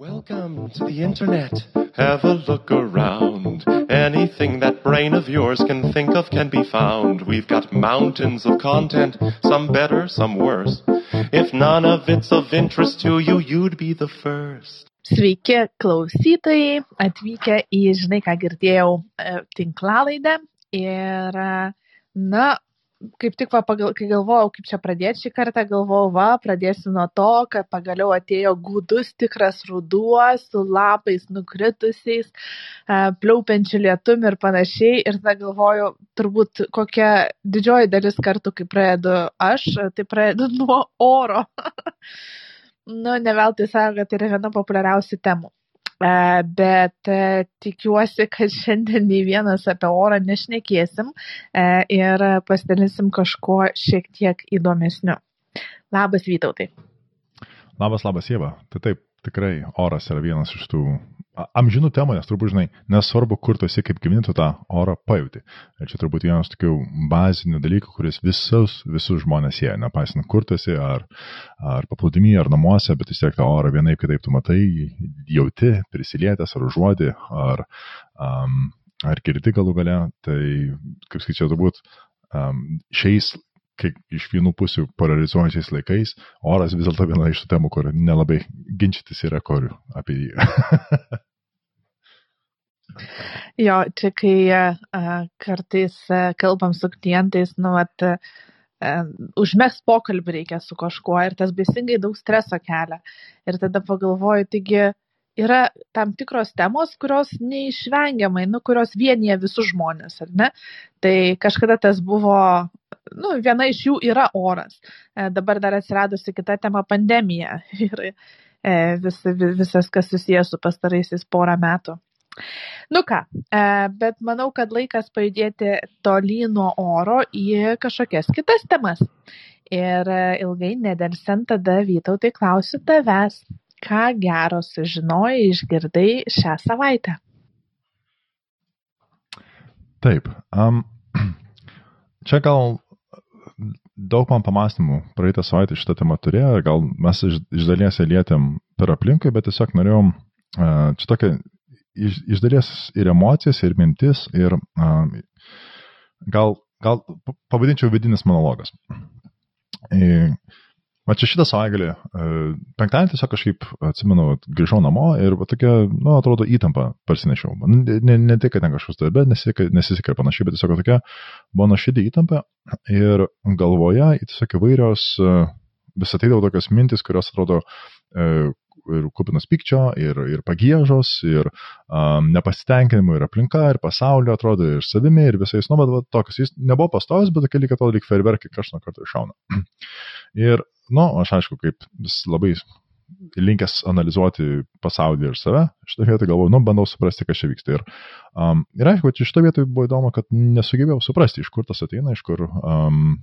Welcome to the internet. Have a look around. Anything that brain of yours can think of can be found. We've got mountains of content, some better, some worse. If none of it's of interest to you, you'd be the first. Sveiki klausytojai, atvykę į, žinai, ką girdėjau, tinklalaidę. Ir, na, kaip tik, va, pagal, kai galvojau, kaip čia pradėti šį kartą, galvojau, va, pradėsiu nuo to, kad pagaliau atėjo gudus tikras ruduo su lapais nukritusiais, e, pliaupiančiu lietum ir panašiai. Ir tada galvoju, turbūt kokia didžioji dalis kartų, kai pradedu aš, tai pradedu nuo oro. nu, ne veltui sako, kad tai yra viena populiariausių temų. Bet tikiuosi, kad šiandien nei vienas apie orą nešnekėsim ir pasidalinsim kažkuo šiek tiek įdomesniu. Labas, Vytautai. Labas, labas, Jėva. Tai taip, tikrai oras yra vienas iš tų amžinų temų, nes turbūt, žinai, nesvarbu, kur tu esi, kaip gyveni, tu tą orą pajūti. Ir čia turbūt vienas tokių bazinių dalykų, kuris visus, visus žmonės sieja, nepaisant, kur tu esi, ar, ar paplūdimy, ar namuose, bet vis tiek tą orą vienaip kitaip tu matai, jauti, prisilietęs, ar užuodi, ar, um, ar girdi galų gale. Tai, kaip skaičiau, turbūt um, šiais kai iš vienų pusių polarizuojančiais laikais, oras vis dėlto viena iš tų temų, kur nelabai ginčytis yra kur apie jį. jo, čia kai uh, kartais uh, kalbam su klientais, nu, at, uh, užmės pokalbį reikia su kažkuo ir tas baisingai daug streso kelia. Ir tada pagalvoju, taigi yra tam tikros temos, kurios neišvengiamai, nu, kurios vienyje visus žmonės, ar ne? Tai kažkada tas buvo nu, viena iš jų yra oras. E, dabar dar atsiradusi kita tema - pandemija ir e, vis, visas, kas susijęs su pastaraisiais porą metų. Nu ką, e, bet manau, kad laikas pajudėti tolyn nuo oro į kažkokias kitas temas. Ir ilgai nedelsiant tada Vytautai klausiu tavęs, ką gero sužinojai, išgirdai šią savaitę. Taip. Um, čia gal daug man pamastymų praeitą savaitę šitą temą turėjo ir gal mes iš, iš dalies lietėm per aplinkai, bet tiesiog norėjom uh, čia tokia iš, iš dalies ir emocijas, ir mintis, ir uh, gal, gal pavadinčiau vidinis monologas. Ir, Va čia šitą savaitgalį, e, penktadienį tiesiog kažkaip, atsimenu, grįžau namo ir va, tokia, nu, atrodo, įtampa parsinešiau. Ne, ne, ne tik, kad ten kažkas darbe nesisekė panašiai, bet tiesiog tokia buvo nuošidė įtampa ir galvoje tiesiog įvairios e, vis ateidavo tokios mintis, kurios atrodo e, ir kupinas pykčio, ir, ir pagėžos, ir um, nepasitenkinimo, ir aplinka, ir pasaulio, atrodo, ir savimi, ir visais, nu, bet va, tokius, jis nebuvo pastovus, bet tokie lyg atrodo, lyg ferverkai kažką kartą iššauna. ir nu, aš aišku, kaip vis labai linkęs analizuoti pasaulį ir save, šitą vietą galvoju, nu, bandau suprasti, kas čia vyksta. Ir, um, ir aišku, šitą vietą buvo įdomu, kad nesugebėjau suprasti, iš kur tas ateina, iš kur, um,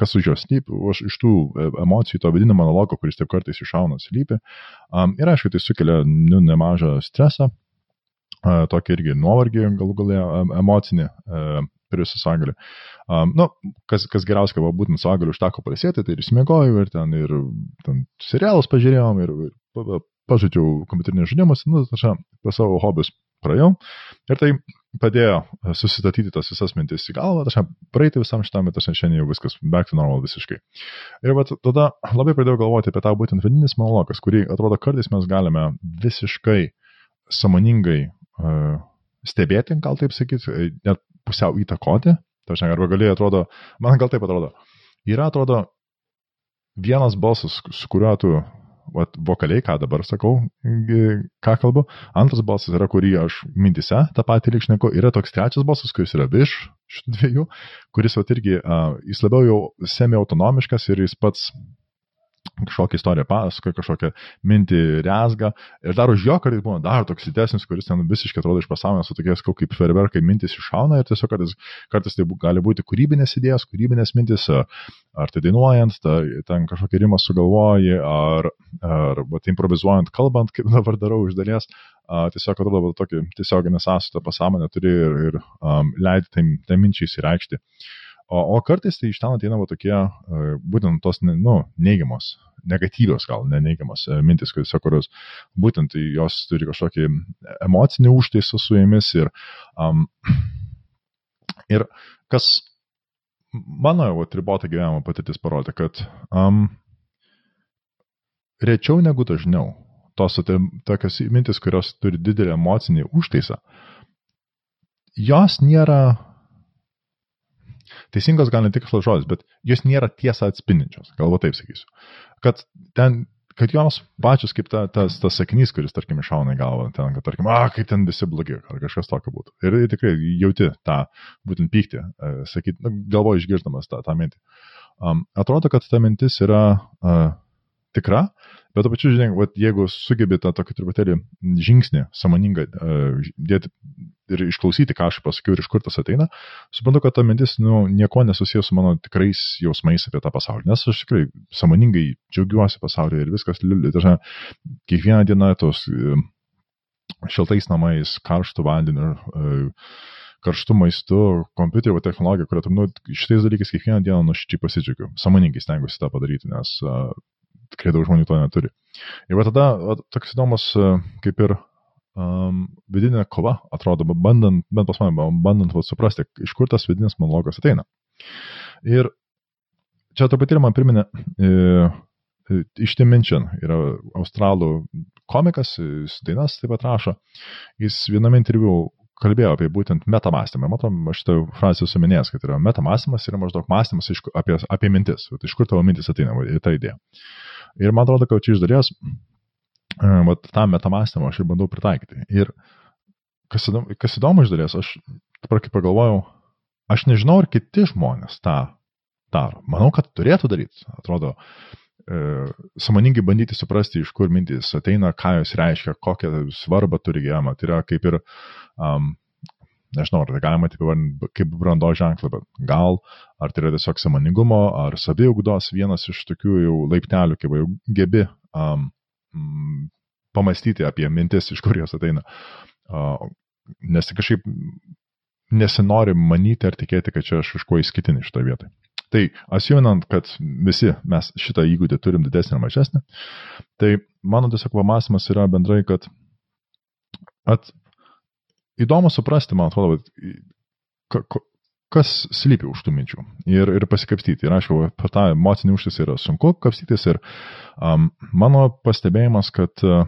kas už jos slypi, iš tų e, emocijų, to vidinio monologo, kuris taip kartais iššauna, slypi. Um, ir aišku, tai sukelia nu, nemažą stresą, uh, tokį irgi nuovargį, galų galę emocinį. Uh, per visą sągalį. Um, nu, kas, kas geriausia, kad būtent sągalį užteko palsėti, tai ir įsimėgojau, ir ten, ir ten serialus pažiūrėjom, ir, ir pažaidžiau kompiuterinės žaidimus, nu, tačiau pas savo hobius praėjau. Ir tai padėjo susistatyti tas visas mintis į galvą, tačiau praeiti visam šitam, bet tačiau šiandien jau viskas back to normal visiškai. Ir vat, tada labai pradėjau galvoti apie tą būtent vidinis monologas, kurį atrodo kartais mes galime visiškai samoningai uh, stebėti, gal taip sakyti, net pusiau įtakoti. Tačiau, arba gali, atrodo, man gal taip atrodo, yra, atrodo, vienas balsas, su kuriuo tu vat, vokaliai, ką dabar sakau, ką kalbu. Antras balsas yra, kurį aš mintise tą patį likšneku. Yra toks trečias balsas, kuris yra virš šitų dviejų, kuris vat irgi, uh, jis labiau jau semi-autonomiškas ir jis pats kažkokią istoriją pasakoja, kažkokią mintį rezga. Ir dar už jo kartais būna dar toks didesnis, kuris ten visiškai atrodo iš pasaulio, su tokiais kaip ferverkai mintis iššauna ir tiesiog kartais, kartais tai gali būti kūrybinės idėjos, kūrybinės mintis, ar tai dainuojant, ta, ten kažkokį rimą sugalvoji, ar, ar bet, improvizuojant, kalbant, kaip dabar darau iš dalies. Uh, tiesiog atrodo, tokį tiesioginį sąsutą pasąmonę turi ir, ir um, leidai tai, tai minčiai įsireikšti. O, o kartais tai iš ten ateina va tokie, e, būtent tos, nu, neigiamos, negatyvios gal, ne neigiamos e, mintis, kurios būtent jos turi kažkokį emocinį užtaisą su jomis ir, um, ir kas mano jau atribota gyvenimo patirtis parodė, kad um, rečiau negu dažniau tos tokios mintis, kurios turi didelį emocinį užtaisą, jos nėra teisingos gal ne tik žodis, bet jos nėra tiesą atspindinčios, galbūt taip sakysiu. Kad ten kad jos pačios kaip ta, tas, tas sakinys, kuris, tarkim, iššauna į galvą, ten, kad, tarkim, a, kaip ten visi blogi, ar kažkas tokio būtų. Ir, tikrai jauti tą, būtent pyktį, e, sakyt, nu, galvoju išgirdamas tą, tą mintį. Um, atrodo, kad ta mintis yra uh, tikra, bet to pačiu, žinai, vat, jeigu sugebi tą tokį truputėlį žingsnį, samoningą, uh, dėti ir išklausyti, ką aš pasakiau ir iš kur tas ateina, suprantu, kad ta mintis nu, nieko nesusijęs su mano tikrais jausmais apie tą pasaulį. Nes aš tikrai samoningai džiaugiuosi pasaulyje ir viskas. Tai kiekvieną dieną tos uh, šiltais namais, karštų vandeniu, uh, karštų maistų, kompiuterio technologija, kurią, nu, šitais dalykais kiekvieną dieną nuoširdžiai pasidžiaugiu. Samoningai stengiuosi tą padaryti, nes uh, tikrai daug žmonių to neturi. Ir va tada va, toks įdomus kaip ir um, vidinė kova, atrodo, bandant, bent pas mane, bandant va, suprasti, iš kur tas vidinis monologas ateina. Ir čia truputėlį man priminė e, e, iš Timinčian, yra australų komikas, jis dainas taip pat rašo, jis viename interviu kalbėjo apie būtent metamastymą. Matom, aš šitą frazę esu minėjęs, kad yra metamastymas yra maždaug mąstymas iš, apie, apie mintis. Vat, iš kur tavo mintis ateina, va, ta idėja. Ir man atrodo, kad čia iš dalies uh, tą metamastymą aš ir bandau pritaikyti. Ir kas įdomu, kas įdomu iš dalies, aš dabar kaip pagalvojau, aš nežinau, ar kiti žmonės tą daro. Manau, kad turėtų daryti. Atrodo, e, samoningai bandyti suprasti, iš kur mintis ateina, ką jos reiškia, kokią svarbą turi gyvenimą. Tai yra kaip ir um, nežinau, ar tai galima taip įvardinti kaip brando ženklą, bet gal, ar tai yra tiesiog samoningumo, ar saviugdos vienas iš tokių jau laiptelių, kai jau gebi um, pamastyti apie mintis, iš kur jos ateina. Uh, nes kažkaip nesinori manyti ar tikėti, kad čia aš kažkuo įskitinį šitoje vietoje. Tai asiūnant, kad visi mes šitą įgūdį turim didesnį ar mažesnį, tai mano tiesiog pamastymas yra bendrai, kad at, įdomu suprasti, man atrodo, kas slypi už tų minčių ir, ir pasikapstyti. Ir aišku, per tą emocinį užtisą yra sunku kapstytis ir um, mano pastebėjimas, kad uh,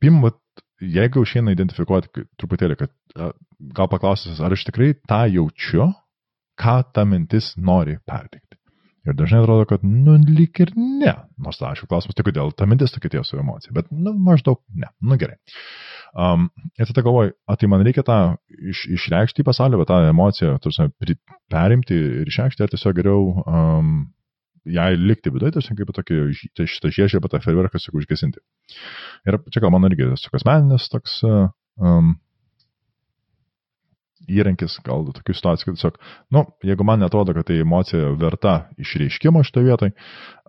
pim, jeigu išeina identifikuoti truputėlį, kad gal paklausęs, ar aš tikrai tą jaučiu, ką ta mintis nori perteikti. Ir dažnai atrodo, kad, nu, lyg ir ne. Nors, aišku, klausimas, tai kodėl ta mintis tokia tie su emocija. Bet, nu, maždaug ne. Nu, gerai. Um, ir tada galvoju, o tai man reikia tą iš, išreikšti į pasaulį, tą emociją, tarsi, perimti ir išreikšti, ar tiesiog geriau um, jai likti viduje, tiesiog kaip tokį tai šitą žiežę, bet tą ferverką tiesiog užgesinti. Ir čia gal man irgi toks asmeninis toks um, įrankis, gal tokių situacijų, kad tiesiog, nu, jeigu man netrodo, kad tai emocija verta išreiškimo šitoje vietoje,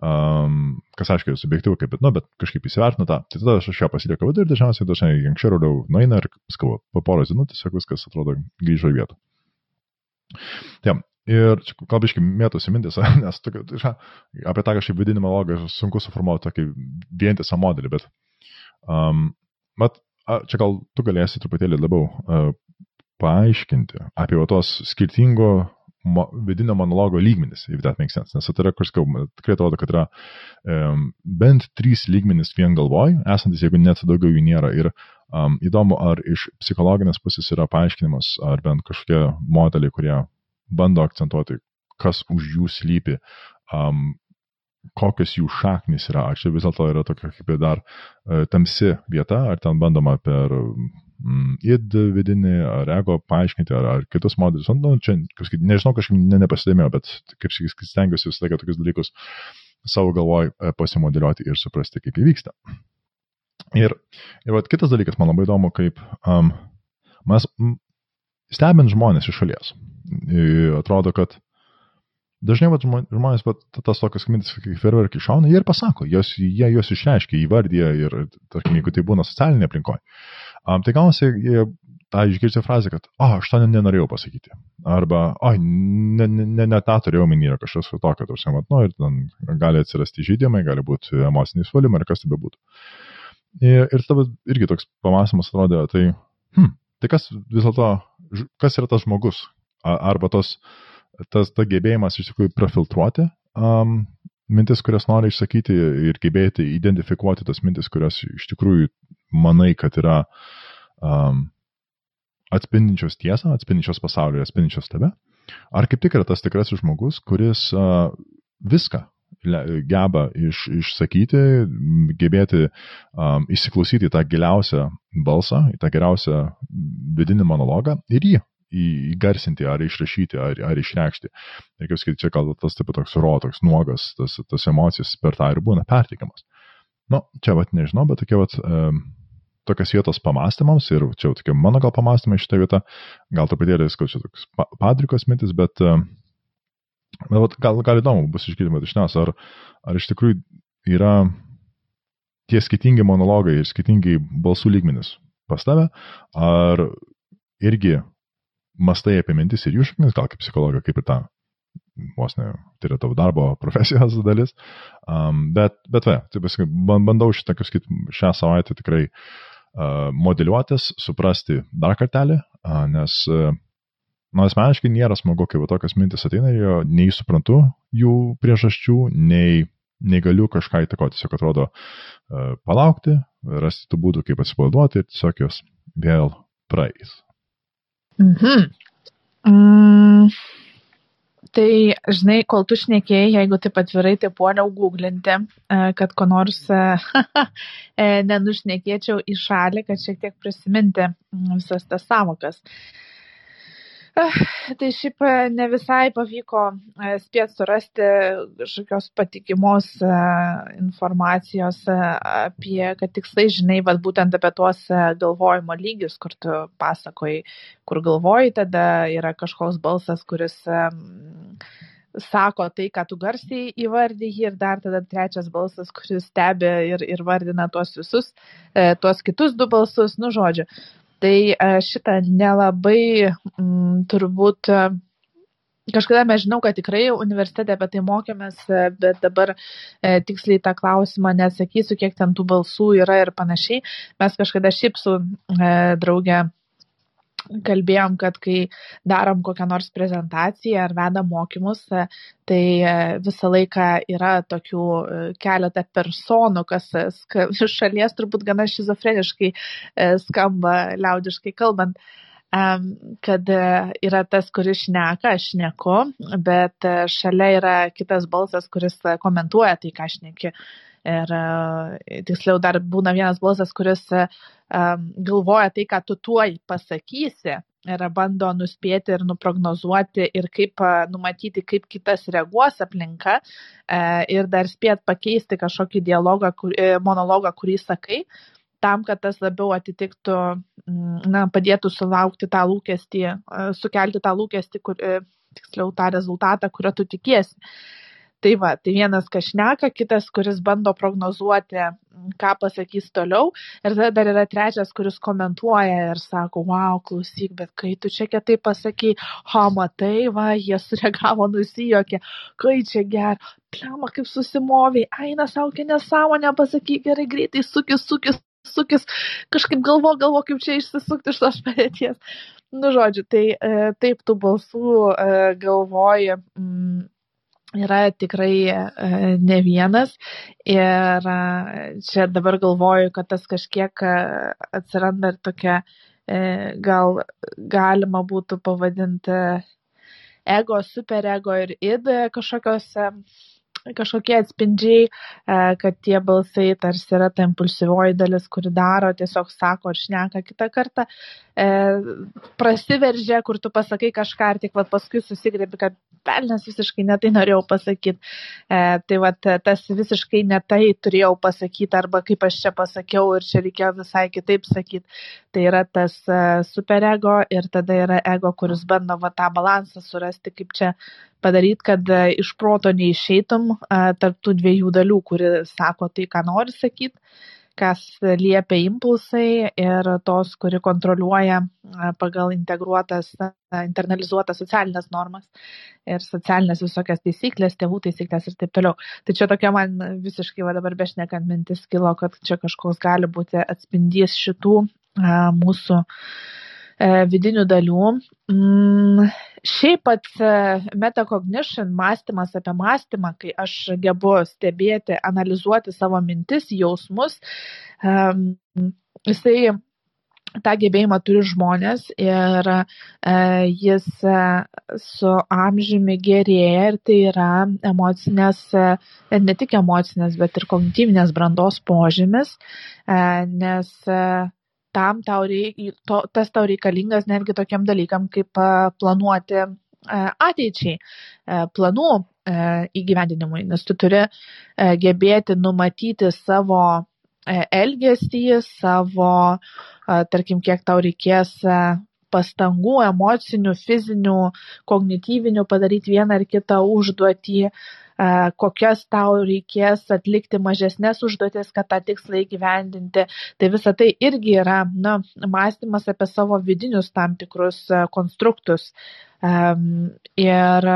um, kas aiškiai subjektyvu, kaip, nu, bet kažkaip įsivertinu tą, tai tada aš ją pasilieku vidurį ir dažniausiai dažnai anksčiau ar vėliau nueina ir skavo, po poros dienų tiesiog viskas atrodo grįžo į vietą. Taip, Ir čia kalbiškai mėtosi mintis, nes tokia, tai, apie tą kažkaip vidinį monologą sunku suformuoti tokį vientisą modelį, bet, um, bet čia gal tu galėsi truputėlį labiau uh, paaiškinti apie tos skirtingo mo, vidinio monologo lygmenis, if that makes sense. Nes tai yra, kur skau, tikrai atrodo, kad yra um, bent trys lygmenis vien galvoj, esantis, jeigu net daugiau jų nėra. Ir um, įdomu, ar iš psichologinės pusės yra paaiškinimas, ar bent kažkokie modeliai, kurie bando akcentuoti, kas už jų slypi, um, kokios jų šaknis yra, ar čia vis dėlto yra tokia kaip ir dar uh, tamsi vieta, ar ten bandoma per mm, id vidinį, ar ego paaiškinti, ar, ar kitus modelius. Nu, čia, kažkaip, nežinau, kažkaip ne, nepasidėmėjau, bet kaip sakyt, stengiuosi visą laiką tokius dalykus savo galvoj e, pasimodeliuoti ir suprasti, kaip įvyksta. Ir, ir vat, kitas dalykas, man labai įdomu, kaip um, mes stebint žmonės iš šalies. Atrodo, kad Dažnai vat, žmonės vat, tas tokias mintis, kaip ferverkai šauna, jie ir pasako, jos, jie juos išreiškia, įvardyja ir, tarkim, jeigu tai būna socialinė aplinkoje. Um, tai gaunasi, jie tą išgirsti frazę, kad, o, aš to nenorėjau pasakyti. Arba, o, ne, ne, ne, ne tą turėjau minį, yra kažkas tokio, tarsi, mat, nu, ir ten gali atsirasti žydimai, gali būti emociniai suvalimai, ar kas tai bebūtų. Ir, ir tada irgi toks pamastymas atrodė, tai, hm, tai kas vis dėlto, kas yra tas žmogus? Arba tos, tas ta gebėjimas iš tikrųjų profiltruoti um, mintis, kurias nori išsakyti ir gebėti identifikuoti tas mintis, kurias iš tikrųjų manai, kad yra um, atspindinčios tiesą, atspindinčios pasaulį, atspindinčios tave, ar kaip tik yra tas tikrasis žmogus, kuris uh, viską geba iš, išsakyti, gebėti um, įsiklausyti į tą giliausią balsą, į tą geriausią vidinį monologą ir jį įgarsinti, ar išrašyti, ar, ar išreikšti. Ir kaip sakyti, čia gal tas taip toks ro, toks nuogas, tas, tas emocijas per tą ir būna pertikiamas. Nu, čia vat nežinau, bet tokie vat um, tokios vietos pamastymams ir čia jau tokie mano gal pamastymai šitą vietą, gal truputėlį, skau, čia toks padrikos mintis, bet, bet gal, gal įdomu bus išgirdimo iš nes, ar, ar iš tikrųjų yra tie skirtingi monologai ir skirtingi balsų lygmenis pas tave, ar irgi mastai apie mintis ir jų šaknis, gal kaip psichologija, kaip ir ta, vos ne, tai yra tavo darbo profesijos dalis, um, bet, bet va, tai pasakai, bandau šitą, kaip šią savaitę tikrai uh, modeliuotis, suprasti dar kartelį, nes, na, asmeniškai nėra smagu, kai tokios mintis ateina ir jo nei suprantu jų priežasčių, nei, nei galiu kažką įtakoti. Tiesiog atrodo palaukti, rasti tų būdų, kaip atsipalaiduoti ir tiesiog jos vėl praeis. Mhm. Mm. Tai, žinai, kol tu šnekėjai, jeigu taip atvirai, tai puoliau googlinti, e, kad ko nors e, e, nenušnekėčiau į šalį, kad šiek tiek prisiminti visas tas savokas. Tai šiaip e, ne visai pavyko e, spėti surasti kažkokios patikimos e, informacijos apie, kad tikslai žinai, vad būtent apie tuos galvojimo lygius, kur tu pasakoji, kur galvoji, tada yra kažkoks balsas, kuris sako tai, ką tu garsiai įvardyji ir dar tada trečias balsas, kuris stebi ir, ir vardina tuos visus, tuos kitus du balsus, nu žodžiu. Tai e, šitą nelabai m, turbūt e, Kažkada mes žinau, kad tikrai universitete apie tai mokėmės, e, bet dabar e, tiksliai tą klausimą nesakysiu, kiek ten tų balsų yra ir panašiai. Mes kažkada šiaip su e, drauge kalbėjom, kad kai darom kokią nors prezentaciją ar vedam mokymus, tai e, visą laiką yra tokių e, keletą personų, kas iš šalies turbūt gana šizofreniškai e, skamba, liaudiškai kalbant kad yra tas, kuris šneka, aš šneku, bet šalia yra kitas balsas, kuris komentuoja tai, ką šneki. Ir tiksliau dar būna vienas balsas, kuris galvoja tai, ką tu tuoj pasakysi ir bando nuspėti ir nuprognozuoti ir kaip numatyti, kaip kitas reaguos aplinka e, ir dar spėt pakeisti kažkokį dialogą, e, monologą, kurį sakai, tam, kad tas labiau atitiktų, na, padėtų sulaukti tą lūkestį, e, sukelti tą lūkestį, kur, tiksliau tą rezultatą, kurio tu tikiesi. Tai va, tai vienas kažneka, kitas, kuris bando prognozuoti, ką pasakys toliau. Ir tada dar yra trečias, kuris komentuoja ir sako, wow, klausyk, bet kai tu čia kietai pasakai, ha, matai, va, jie sureagavo, nusijokė, kai čia ger, pliama, kaip susimoviai, eina saukia nesąmonę, pasakyk gerai, greitai sukis, sukis, sukis, kažkaip galvo, galvo, kaip čia išsisukti iš tos padėties. Nu, žodžiu, tai e, taip tų balsų e, galvoji. Mm, yra tikrai e, ne vienas. Ir e, čia dabar galvoju, kad tas kažkiek e, atsiranda ir tokia, gal galima būtų pavadinti ego, superego ir id kažkokios kažkokie atspindžiai, kad tie balsai tarsi yra ta impulsyvioji dalis, kuri daro, tiesiog sako ir šneka kitą kartą, prasiveržia, kur tu pasakai kažką ir tik vat, paskui susigrėbi, kad velnės visiškai netai norėjau pasakyti. E, tai va, tas visiškai netai turėjau pasakyti, arba kaip aš čia pasakiau ir čia reikėjo visai kitaip sakyti. Tai yra tas e, superego ir tada yra ego, kuris bando va, tą balansą surasti, kaip čia padaryti, kad e, iš proto neišeitum e, tarp tų dviejų dalių, kuri sako tai, ką nori sakyti kas liepia impulsai ir tos, kuri kontroliuoja pagal integruotas, internalizuotas socialinės normas ir socialinės visokias taisyklės, tėvų taisyklės ir taip toliau. Tai čia tokia man visiškai va dabar bešnekant mintis kilo, kad čia kažkoks gali būti atspindys šitų mūsų vidinių dalių. Mm, šiaip pats metacognition mąstymas apie mąstymą, kai aš gebu stebėti, analizuoti savo mintis, jausmus, jisai tą gebėjimą turi žmonės ir e, jis e, su amžiumi gerėja ir tai yra emocinės, e, ne tik emocinės, bet ir kognityvinės brandos požymis, nes tam tau reik, to, tas tau reikalingas netgi tokiam dalykam, kaip planuoti ateičiai, planų įgyvendinimui, nes tu turi gebėti numatyti savo elgesį, savo, tarkim, kiek tau reikės pastangų, emocinių, fizinių, kognityvinių padaryti vieną ar kitą užduotį, kokias tau reikės atlikti mažesnės užduotis, kad tą tikslą įgyvendinti. Tai visa tai irgi yra na, mąstymas apie savo vidinius tam tikrus konstruktus. Ir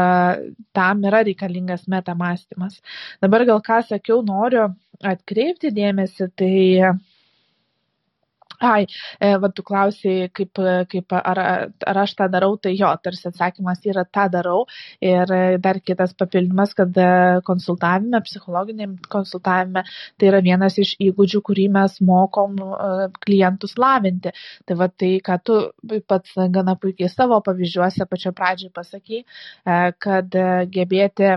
tam yra reikalingas metamastymas. Dabar gal ką sakiau, noriu atkreipti dėmesį, tai Ai, e, va, tu klausai, kaip, kaip ar, ar aš tą darau, tai jo, tarsi atsakymas yra tą darau. Ir dar kitas papildymas, kad konsultavime, psichologiniam konsultavime, tai yra vienas iš įgūdžių, kurį mes mokom e, klientus lavinti. Tai va tai, ką tu pats gana puikiai savo pavyzdžiuose pačio pradžiai pasakai, e, kad gebėti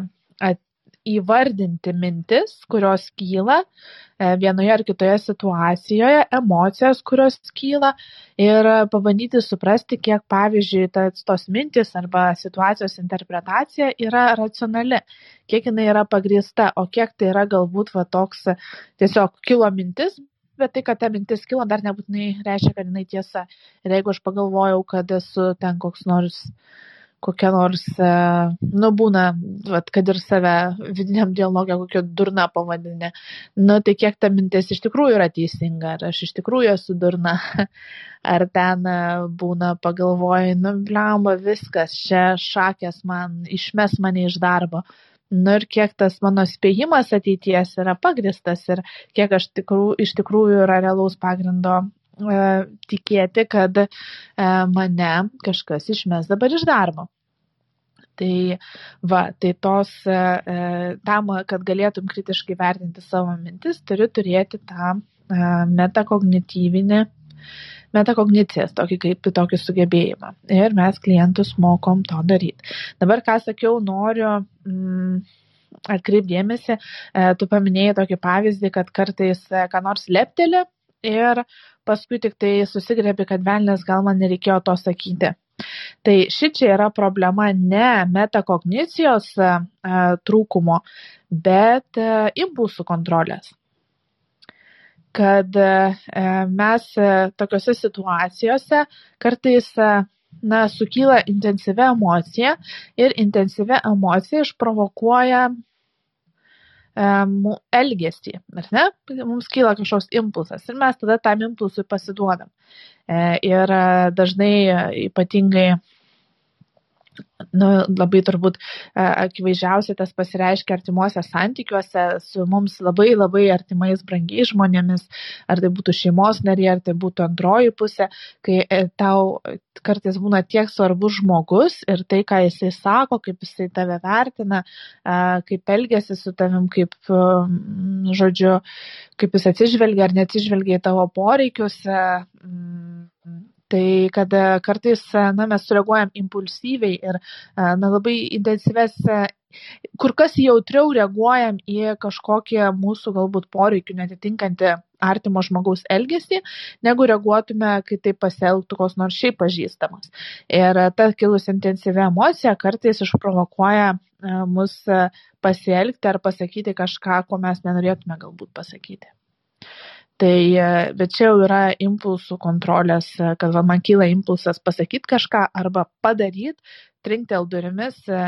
įvardinti mintis, kurios kyla e, vienoje ar kitoje situacijoje, emocijas, kurios kyla ir pabandyti suprasti, kiek, pavyzdžiui, tas, tos mintis arba situacijos interpretacija yra racionali, kiek jinai yra pagrįsta, o kiek tai yra galbūt va toks tiesiog kilo mintis, bet tai, kad ta mintis kilo, dar nebūtinai reiškia, kad jinai tiesa. Ir jeigu aš pagalvojau, kad esu ten koks nors kokia nors, e, nu, būna, vat, kad ir save vidiniam dialogė kokia durna pavadinė. Nu, tai kiek ta mintis iš tikrųjų yra teisinga, ar aš iš tikrųjų esu durna, ar ten e, būna pagalvoju, nu, blemba, viskas, čia šakės man, išmes mane iš darbo. Nu ir kiek tas mano spėjimas ateities yra pagristas ir kiek aš tikrų, iš tikrųjų yra realaus pagrindo e, tikėti, kad mane kažkas išmes dabar iš darbo. Tai va, tai tos, e, e, tam, kad galėtum kritiškai vertinti savo mintis, turi turėti tą e, metakognityvinį, metakognicijas, tokį kaip tokį sugebėjimą. Ir mes klientus mokom to daryti. Dabar, ką sakiau, noriu. Mm, atkreipdėmėsi, tu paminėjai tokį pavyzdį, kad kartais ką nors lepteli ir paskui tik tai susigrėbi, kad velnės gal man nereikėjo to sakyti. Tai šičia yra problema ne metakognicijos e, trūkumo, bet e, impulsų kontrolės. Kad e, mes tokiuose situacijose kartais na, sukyla intensyvi emocija ir intensyvi emocija išprovokuoja elgesį, ar ne? Mums kyla kažkoks impulsas ir mes tada tam impulsui pasiduodam. E, ir e, dažnai ypatingai nu, labai turbūt e, akivaizdžiausiai tas pasireiškia artimuose santykiuose su mums labai labai artimais brangiais žmonėmis, ar tai būtų šeimos nariai, ar tai būtų antroji pusė, kai e, tau kartais būna tiek svarbus žmogus ir tai, ką jisai sako, kaip jisai tave vertina, e, kaip elgesi su tavim, kaip, žodžiu, kaip jis atsižvelgia ar neatsižvelgia į tavo poreikius Tai kad e, kartais e, na, mes sureaguojam impulsyviai ir e, na, labai intensyves, kur kas jautriau reaguojam į kažkokį mūsų galbūt poreikių netitinkantį artimo žmogaus elgesį, negu reaguotume, kai tai pasielgtų kos nors šiaip pažįstamas. Ir ta kilus intensyvi emocija kartais išprovokuoja mus pasielgti ar pasakyti kažką, ko mes nenorėtume galbūt pasakyti. Tai, e, bet čia jau yra impulsų kontrolės, e, kad va, man kyla impulsas pasakyti kažką arba padaryti, trinktel durimis, e,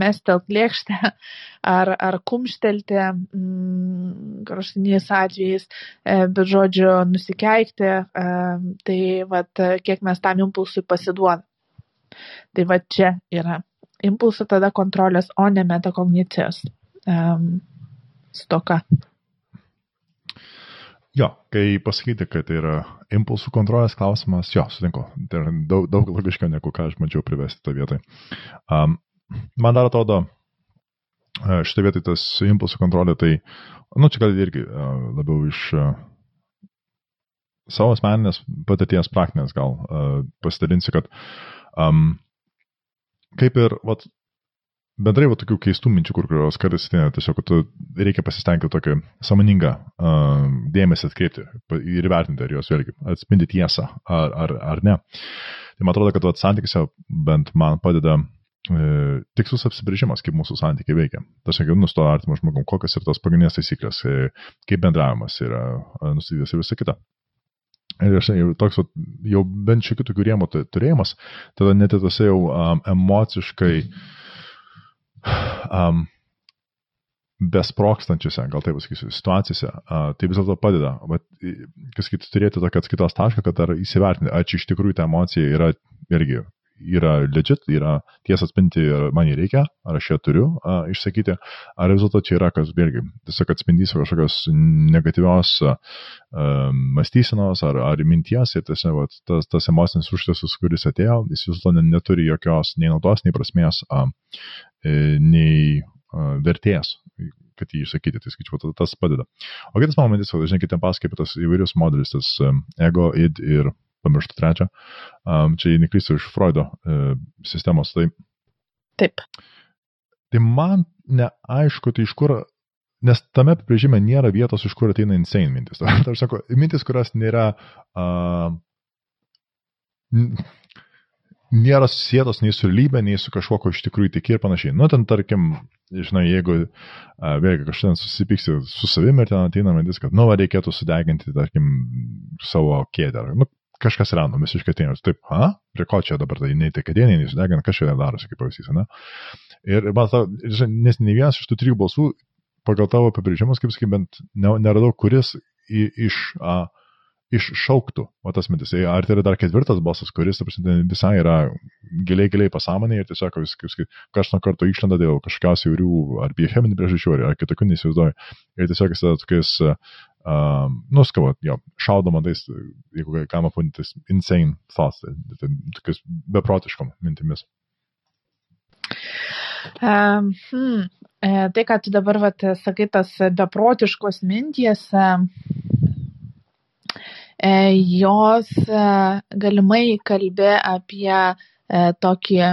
mestel lėkštę ar, ar kumštelti mm, kraštiniais atvejais, bet žodžiu, nusikeikti, tai vat, kiek mes tam impulsui pasiduodame. Tai va čia yra impulsų tada kontrolės, o ne metakognicijos um, stoka. Jo, kai pasakyti, kad tai yra impulsų kontrolės klausimas, jo, sutinku, tai yra daug, daug logiškiau negu ką aš bandžiau privesti tą vietą. Um, man dar atrodo, šitą vietą tas impulsų kontrolė, tai, nu, čia gal irgi uh, labiau iš uh, savo asmeninės patirties praktinės gal uh, pasidalinsiu, kad um, kaip ir, vat, bendrai va tokių keistų minčių, kur kurios kartais ateina, tiesiog, reikia pasistengti tokį samoningą uh, dėmesį atkreipti ir įvertinti, ar jos vėlgi atspindi tiesą ar, ar, ar ne. Tai man atrodo, kad vat, santykiuose bent man padeda e, tikslus apsibrėžimas, kaip mūsų santykiai veikia. Tiesiog, nu, su to artimu žmogum, kokios yra tos pagrindinės taisyklės, e, kaip bendravimas yra nustatytas ir visa kita. Ir aš jau toks, jau bent šiokių tokių rėmų turėjimas, tada net ir tose jau um, emociškai mm um, besprokstančiose, gal taip pasakysiu, situacijose, uh, tai vis dėlto padeda, bet, kas kitų turėti tokį atskaitos tašką, kad ar įsivertinti, ar čia iš tikrųjų ta emocija yra irgi yra legit, yra tiesą atspinti, man jį reikia, ar aš ją turiu a, išsakyti, ar vis dėlto čia yra kas, vėlgi, tiesiog atspindys kažkokios negatyvios a, mąstysenos ar, ar minties ir tiesiog vat, tas, tas emocinis užtaisas, kuris atėjo, jis vis dėlto neturi jokios nei naudos, nei prasmės, e, nei a, vertės kad jį išsakyti, tai skaičiu, tas padeda. O kitas momentas, žinai, kitiem pasakai apie tas įvairius modelius, tas ego, id ir pamirštu trečią. Čia neklystu iš Freudo sistemos. Tai, Taip. Tai man neaišku, tai iš kur, nes tame apibrėžime nėra vietos, iš kur ateina insane mintis. Aš sakau, mintis, kurios nėra, uh, nėra susijęs nei su realybė, nei su kažkuo, ko iš tikrųjų tiki ir panašiai. Nu, ten tarkim, žinai, jeigu uh, vėlgi kažkada susipyksi su savimi ir ten ateina mintis, kad, nu, va, reikėtų sudeginti, tarkim, savo kėdę. Nu, kažkas random visiškai ateina. Taip, ha, prie ko čia dabar tai nei tai kadienė, nei sudegina, kas čia darosi, kaip pavyzdys, ne? Ir man atrodo, nes ne vienas iš tų trijų balsų pagal tavo apibrėžimus, kaip sakai, bent neradau, kuris iš, a, iššauktų, o tas mintis. Tai ar tai yra dar ketvirtas balsas, kuris, prasme, visai yra giliai, giliai pasąmonė ir tiesiog vis, sakai, kažkas nuo karto išlenda dėl kažkokios įvairių ar biocheminių priežasčių, ar kitokių neįsivaizduoju. Ir tiesiog jis tokiais um, nu, skavo, jo, šaudoma tais, jeigu galima pavadinti, insane thoughts, tai, tai tokius beprotiškom mintimis. Um, hmm, tai, ką tu dabar vat, sakai, tas beprotiškos minties, e, jos e, galimai kalbė apie e, tokį e,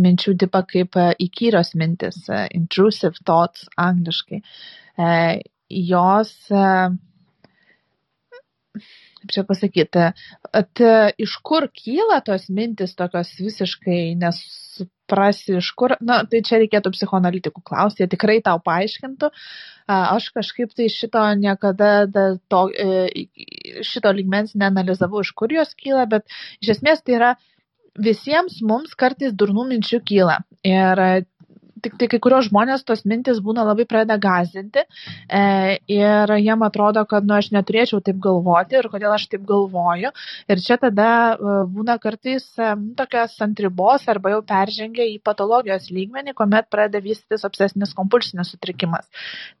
minčių tipą kaip įkyrios mintis, intrusive thoughts angliškai. Jos, kaip čia pasakyti, at, iš kur kyla tos mintis tokios visiškai nesuprasi, iš kur, na, tai čia reikėtų psichoanalitikų klausti, jie tikrai tau paaiškintų. Aš kažkaip tai šito niekada to, e, šito ligmens neanalizavau, iš kur jos kyla, bet iš esmės tai yra visiems mums kartais durnų minčių kyla. Ir tik tai kai kurios žmonės tos mintis būna labai pradeda gazdinti e, ir jiem atrodo, kad nu, aš neturėčiau taip galvoti ir kodėl aš taip galvoju. Ir čia tada e, būna kartais e, tokias ant ribos arba jau peržengia į patologijos lygmenį, kuomet pradeda vystytis obsesinis kompulsinis sutrikimas.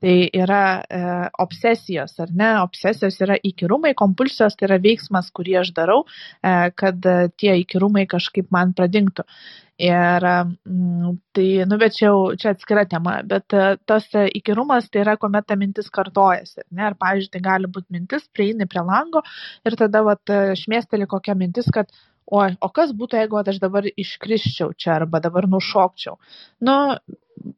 Tai yra e, obsesijos, ar ne? Obsesijos yra įkyrumai, kompulsijos tai yra veiksmas, kurį aš darau, e, kad tie įkyrumai kažkaip man pradingtų. Ir mm, tai, nu, bet čia, čia atskira tema, bet e, tas e, įkyrumas tai yra, kuomet ta mintis kartojasi. Ne? Ar, pavyzdžiui, tai gali būti mintis, prieini prie lango ir tada, vat, e, šmėsteli kokia mintis, kad oi, o kas būtų, jeigu aš dabar iškriščiau čia arba dabar nušokčiau. Nu,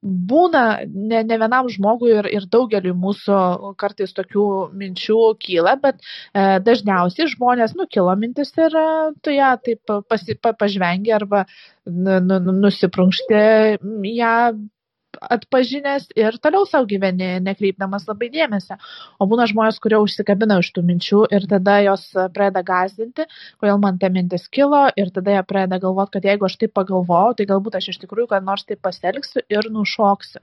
būna ne, ne vienam žmogui ir, ir daugeliu mūsų kartais tokių minčių kyla, bet e, dažniausiai žmonės, nu, kilo mintis ir e, tu ją taip pasi, pa, pažvengi arba nu, nu, nusiprunkšti ją atpažinęs ir toliau savo gyveni, nekreipdamas labai dėmesio. O būna žmonės, kurie užsikabina iš tų minčių ir tada jos pradeda gazdinti, kodėl man ta mintis kilo ir tada jie pradeda galvoti, kad jeigu aš taip pagalvojau, tai galbūt aš iš tikrųjų, kad nors taip pasielgsiu ir nušoksiu.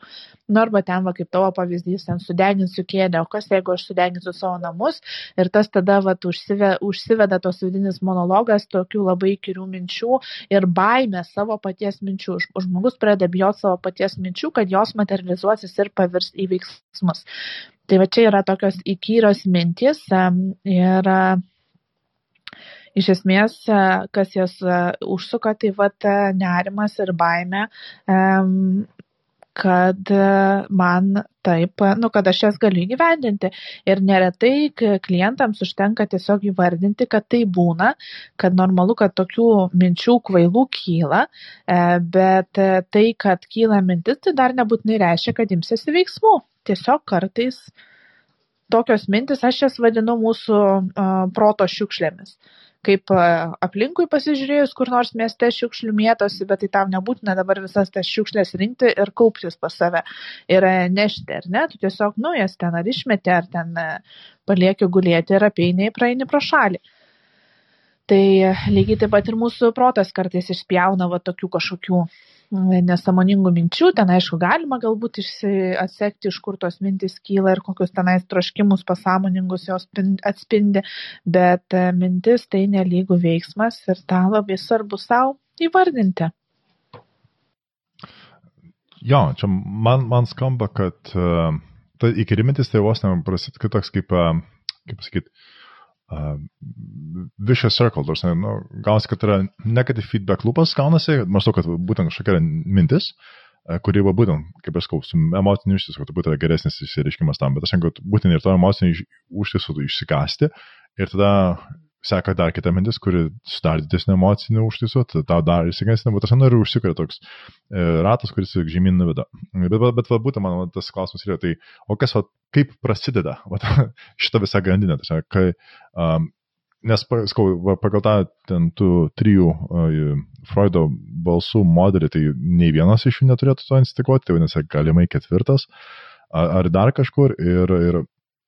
Nu, arba ten, va, kaip tavo pavyzdys, ten sudeginsiu kėdę, o kas jeigu aš sudeginsiu savo namus ir tas tada va, užsive, užsiveda tos vidinis monologas tokių labai kirių minčių ir baimė savo paties minčių. Žmogus pradeda bijoti savo paties minčių, kad jos materializuosis ir pavirs į veiksmus. Tai va čia yra tokios įkyrios mintis ir iš esmės, kas jas užsuka, tai va nerimas ir baime kad man taip, nu, kad aš jas galiu įgyvendinti. Ir neretai klientams užtenka tiesiog įvardinti, kad tai būna, kad normalu, kad tokių minčių kvailų kyla, e, bet tai, kad kyla mintis, tai dar nebūtinai reiškia, kad imsiasi veiksmų. Tiesiog kartais tokios mintis, aš jas vadinu mūsų proto šiukšlėmis kaip aplinkui pasižiūrėjus, kur nors mieste šiukšlių mėtosi, bet tai tam nebūtina dabar visas tas šiukšlės rinkti ir kauptis pas save ir nešti, ar ne? Tu tiesiog nujas ten ar išmeti, ar ten palieki gulėti ir apeiniai praeini pro šalį. Tai lygiai taip pat ir mūsų protas kartais išspjauna va tokių kažkokių nesąmoningų minčių, ten aišku galima galbūt atsekti, iš kur tos mintys kyla ir kokius tenais troškimus pasąmoningus jos atspindi, bet e, mintis tai nelygų veiksmas ir tą labai svarbu savo įvardinti. Jo, čia man, man skamba, kad uh, ta įkyri mintis tai vos neprasideda toks kaip, kaip pasakyti, uh, vicious circle, tarsi, nu, gaunasi, kad yra negative feedback lūpas, gaunasi, maždaug, kad būtent kažkokia mintis, kuri va būtent, kaip aš kalbu, su emociniu ištisu, kad būtų geresnis išsireiškimas tam, bet aš sakau, būtent ir to emocinio ištisu išsikasti ir tada seka dar kita mintis, kuri dar didesnį emocinį užtaisu, tau dar įsigaisina, bet aš noriu užsikuria toks e, ratas, kuris žemyn nuveda. Bet, bet, bet va, būtent man tas klausimas yra, tai o kas, va, kaip prasideda va, šita visa grandinė, tai kai, um, nes, skau, va, pagal tą ten tų trijų uh, Freudo balsų modelį, tai nei vienas iš jų neturėtų to instikuoti, tai vadinasi, galimai ketvirtas ar, ar dar kažkur ir, ir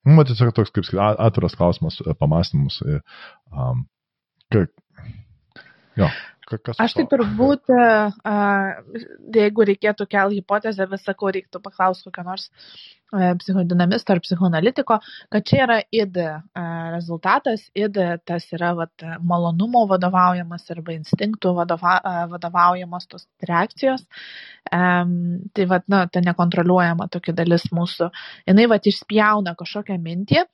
Nu, tiesiog toks kaip atviras klausimas, e, pamastymus. Um, ka, jo, Kas aš tai turbūt, jeigu reikėtų kelti hipotezę, vis sakau, reiktų paklausti kokio nors e, psichodinamisto ar psichoanalitiko, kad čia yra id rezultatas, id tas yra vat, malonumo vadovaujamas arba instinktų vadova, vadovaujamas tos reakcijos. Tai vat, na, ta nekontroliuojama tokia dalis mūsų. Jis vat išspjauna kažkokią mintį.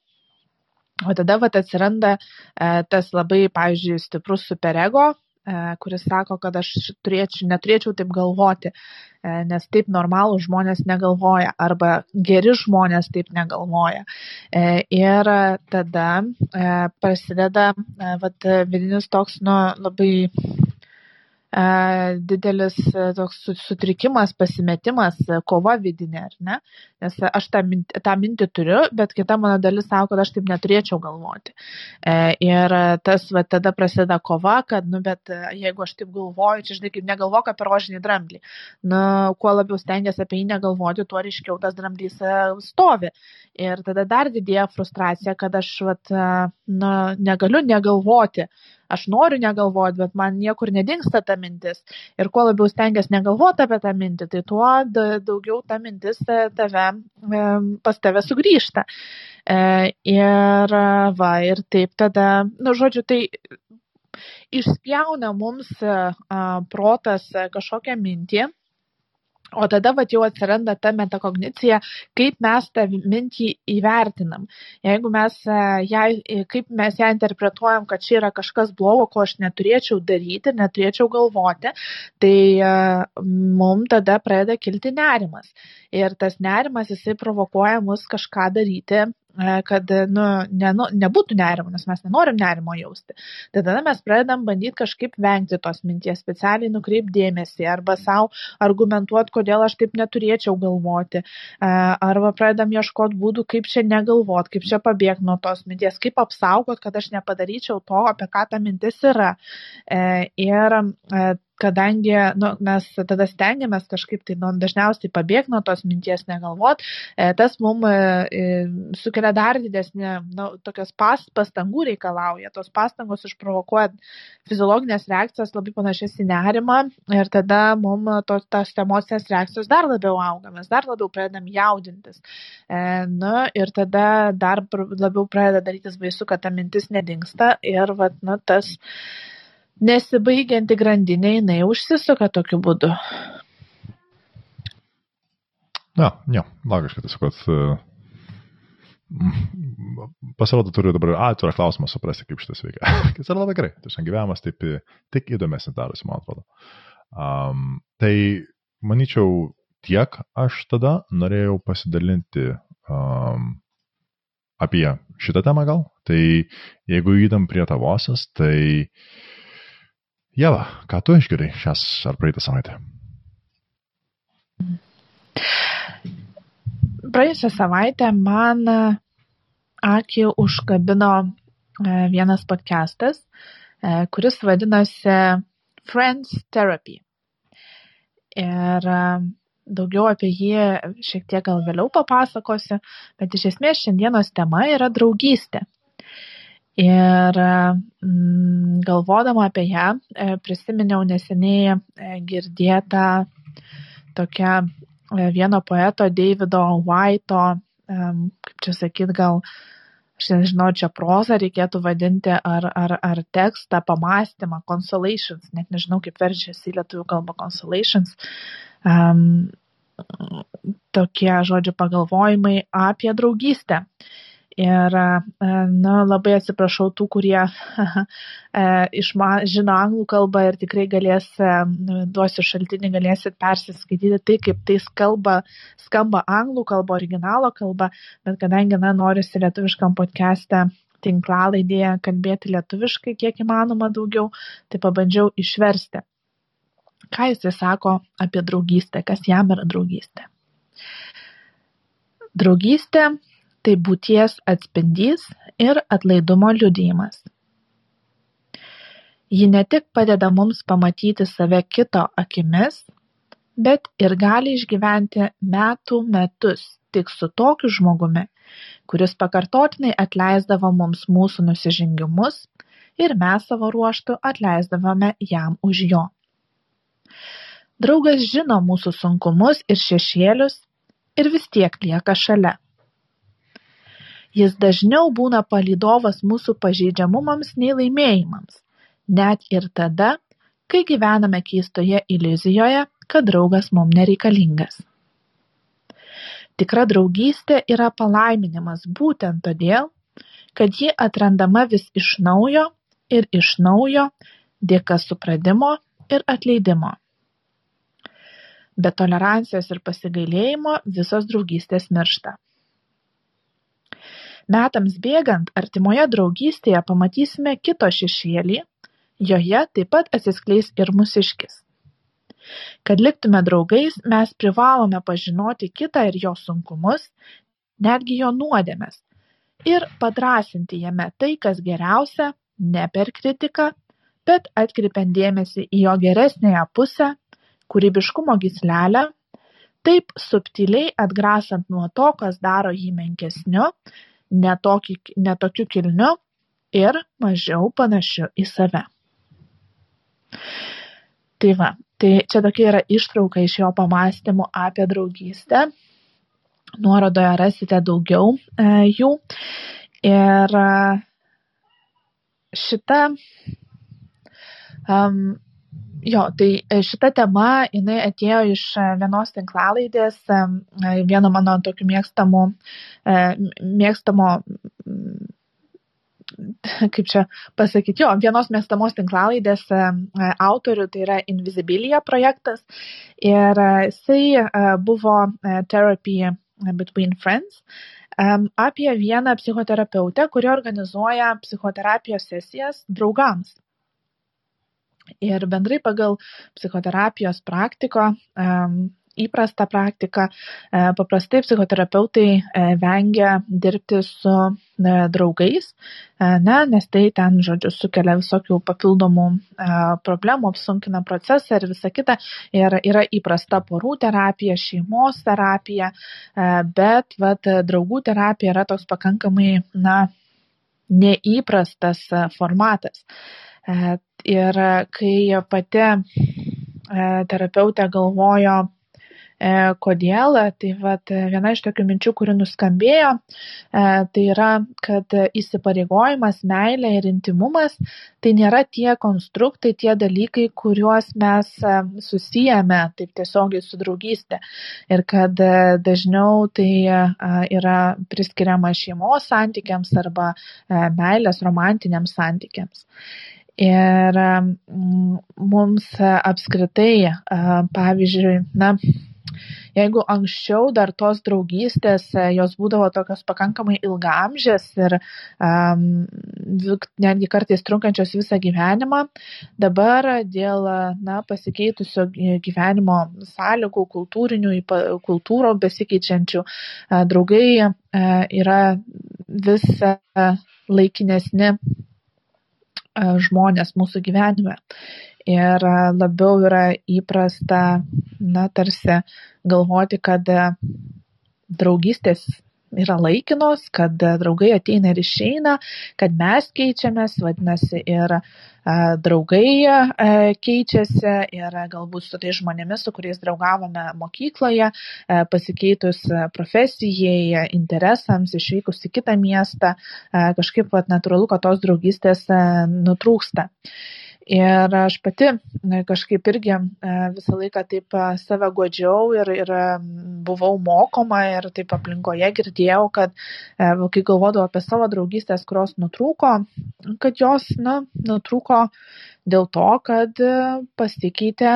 O tada vat, atsiranda e, tas labai, pavyzdžiui, stiprus superego, E, kuris sako, kad aš turėčiau, neturėčiau taip galvoti, e, nes taip normalų žmonės negalvoja arba geri žmonės taip negalvoja. E, ir tada prasideda vat, vidinis toks nu, labai didelis toks sutrikimas, pasimetimas, kova vidinė, ar ne? Nes aš tą mintį, tą mintį turiu, bet kita mano dalis sako, kad aš taip neturėčiau galvoti. Ir tas, va, tada prasideda kova, kad, nu, bet jeigu aš taip galvoju, čia, žinai, kaip negalvok apie rožinį dramblį. Nu, kuo labiau stengiasi apie jį negalvoti, tuo ryškiau tas dramblys stovi. Ir tada dar didėja frustracija, kad aš, vat, nu, negaliu negalvoti aš noriu negalvoti, bet man niekur nedingsta ta mintis. Ir kuo labiau stengiasi negalvoti apie tą mintį, tai tuo daugiau ta mintis tave, pas tave sugrįžta. E, ir va, ir taip tada, nu, žodžiu, tai išspjauna mums protas kažkokią mintį O tada vat, jau atsiranda ta metakognicija, kaip mes tą mintį įvertinam. Jeigu mes e, ją, e, kaip mes ją interpretuojam, kad čia yra kažkas blogo, ko aš neturėčiau daryti, neturėčiau galvoti, tai e, mums tada pradeda kilti nerimas. Ir tas nerimas, jisai provokuoja mus kažką daryti kad nu, ne, nebūtų nerimo, nes mes nenorim nerimo jausti. Tai tada mes pradedam bandyti kažkaip vengti tos minties, specialiai nukreipdėmėsi arba savo argumentuoti, kodėl aš taip neturėčiau galvoti. E, arba pradedam ieškoti būdų, kaip čia negalvoti, kaip čia pabėgti nuo tos minties, kaip apsaugot, kad aš nepadaryčiau to, apie ką ta mintis yra. E, ir kadangi nu, mes tada stengiamės kažkaip tai nu, dažniausiai pabėgti nuo tos minties, negalvot, e, tas mums e, sukelia dar didesnį, nu, tokias pas, pastangų reikalauja. Tos pastangos išprovokuoja fiziologinės reakcijas labai panašias į nerimą ir tada mums to, tos emocinės reakcijos dar labiau auga, mes dar labiau pradedam jaudintis. E, nu, ir tada dar labiau pradeda darytis baisu, kad ta mintis nedingsta ir vat, nu, tas nesibaigianti grandinė, jinai užsisuka tokiu būdu. Na, ne, logiškai tiesiog, kad uh, pasirodo turiu dabar atvirą klausimą suprasti, kaip šitas veikia. Kas yra labai gerai, tiesiog gyvenimas taip tik įdomesnis darosi, man atrodo. Um, tai manyčiau, tiek aš tada norėjau pasidalinti um, apie šitą temą gal. Tai jeigu įdam prie tavosios, tai Jeva, ką tu išgirdai šias ar praeitą savaitę? Praėjusią savaitę man akį užkabino e, vienas podcastas, e, kuris vadinasi Friends Therapy. Ir daugiau apie jį šiek tiek gal vėliau papasakosiu, bet iš esmės šiandienos tema yra draugystė. Ir mm, galvodama apie ją, e, prisiminiau neseniai e, girdėtą tokią e, vieno poeto Davido White'o, kaip čia sakyt, gal, aš nežinau, čia prozą reikėtų vadinti, ar, ar, ar tekstą, pamastymą, consolations, net nežinau, kaip verčiasi į lietuvių kalbą consolations. Um, tokie, žodžiu, pagalvojimai apie draugystę. Ir, e, na, labai atsiprašau tų, kurie e, išma, žino anglų kalbą ir tikrai galės, e, duosiu šaltinį, galėsit persiskaityti tai, kaip tai kalba, skamba anglų kalba, originalo kalba, bet kadangi, na, norisi lietuviškam podcast'e tinklalaidėje kalbėti lietuviškai kiek įmanoma daugiau, tai pabandžiau išversti. Ką jisai sako apie draugystę, kas jam yra draugystė. Draugystė tai būties atspindys ir atlaidumo liudijimas. Ji ne tik padeda mums pamatyti save kito akimis, bet ir gali išgyventi metų metus tik su tokiu žmogumi, kuris pakartotinai atleisdavo mums mūsų nusižengimus ir mes savo ruoštų atleisdavome jam už jo. Draugas žino mūsų sunkumus ir šešėlius ir vis tiek lieka šalia. Jis dažniau būna palydovas mūsų pažeidžiamumams nei laimėjimams, net ir tada, kai gyvename keistoje iliuzijoje, kad draugas mums nereikalingas. Tikra draugystė yra palaiminimas būtent todėl, kad ji atrandama vis iš naujo ir iš naujo dėka supratimo ir atleidimo. Be tolerancijos ir pasigailėjimo visos draugystės miršta metams bėgant artimoje draugystėje pamatysime kito šešėlį joje taip pat atsiskleis ir mūsiškis. Kad liktume draugais mes privalome pažinoti kitą ir jo sunkumus netgi jo nuodėmes ir padrąsinti jame tai kas geriausia ne per kritiką bet atkreipiant dėmesį į jo geresnėją pusę kūrybiškumo gyslelę taip subtiliai atgrasant nuo to kas daro jį menkesniu ne, tokį, ne tokiu kilniu ir mažiau panašiu į save. Tai va, tai čia tokia yra ištrauka iš jo pamastymų apie draugystę. Nuorodoje rasite daugiau e, jų. Ir e, šita um, Jo, tai e, šita tema, jinai atėjo iš e, vienos tinklalaidės, e, vieno mano tokių mėgstamų, mėgstamo, kaip čia pasakyti, jo, vienos mėgstamos tinklalaidės autorių, tai yra Invisibilia projektas. Ir jisai buvo Therapy Between Friends apie vieną psichoterapeutę, kuri organizuoja psichoterapijos sesijas draugams. Ir bendrai pagal psichoterapijos praktiko įprasta praktika. Paprastai psichoterapeutai vengia dirbti su draugais, ne, nes tai ten, žodžiu, sukelia visokių papildomų problemų, apsunkina procesą ir visa kita. Ir yra įprasta porų terapija, šeimos terapija, bet vat, draugų terapija yra toks pakankamai, na, neįprastas formatas. Ir kai pati terapeutė galvojo, E, kodėl? Tai vat, viena iš tokių minčių, kuri nuskambėjo, e, tai yra, kad įsipareigojimas, meilė ir intimumas tai nėra tie konstruktai, tie dalykai, kuriuos mes e, susijęme taip tiesiogiai su draugystė. Ir kad dažniau tai yra priskiriama šeimos santykiams arba meilės romantiniams santykiams. Ir mums apskritai, pavyzdžiui, na, Jeigu anksčiau dar tos draugystės, e, jos būdavo tokios pakankamai ilgamžės ir um, netgi kartais trunkančios visą gyvenimą, dabar dėl na, pasikeitusio gyvenimo sąlygų, kultūrinių, kultūro besikeičiančių, e, draugai e, yra vis laikinesni žmonės mūsų gyvenime. Ir labiau yra įprasta, na, tarsi galvoti, kad draugystės yra laikinos, kad draugai ateina ir išeina, kad mes keičiamės, vadinasi, ir draugai keičiasi ir galbūt su tais žmonėmis, su kuriais draugavome mokykloje, pasikeitus profesijai, interesams, išvykus į kitą miestą, kažkaip pat natūralu, kad tos draugystės nutrūksta. Ir aš pati kažkaip irgi visą laiką taip save godžiau ir, ir buvau mokoma ir taip aplinkoje girdėjau, kad kai galvodavau apie savo draugystės, kurios nutrūko, kad jos na, nutrūko dėl to, kad pasikeitė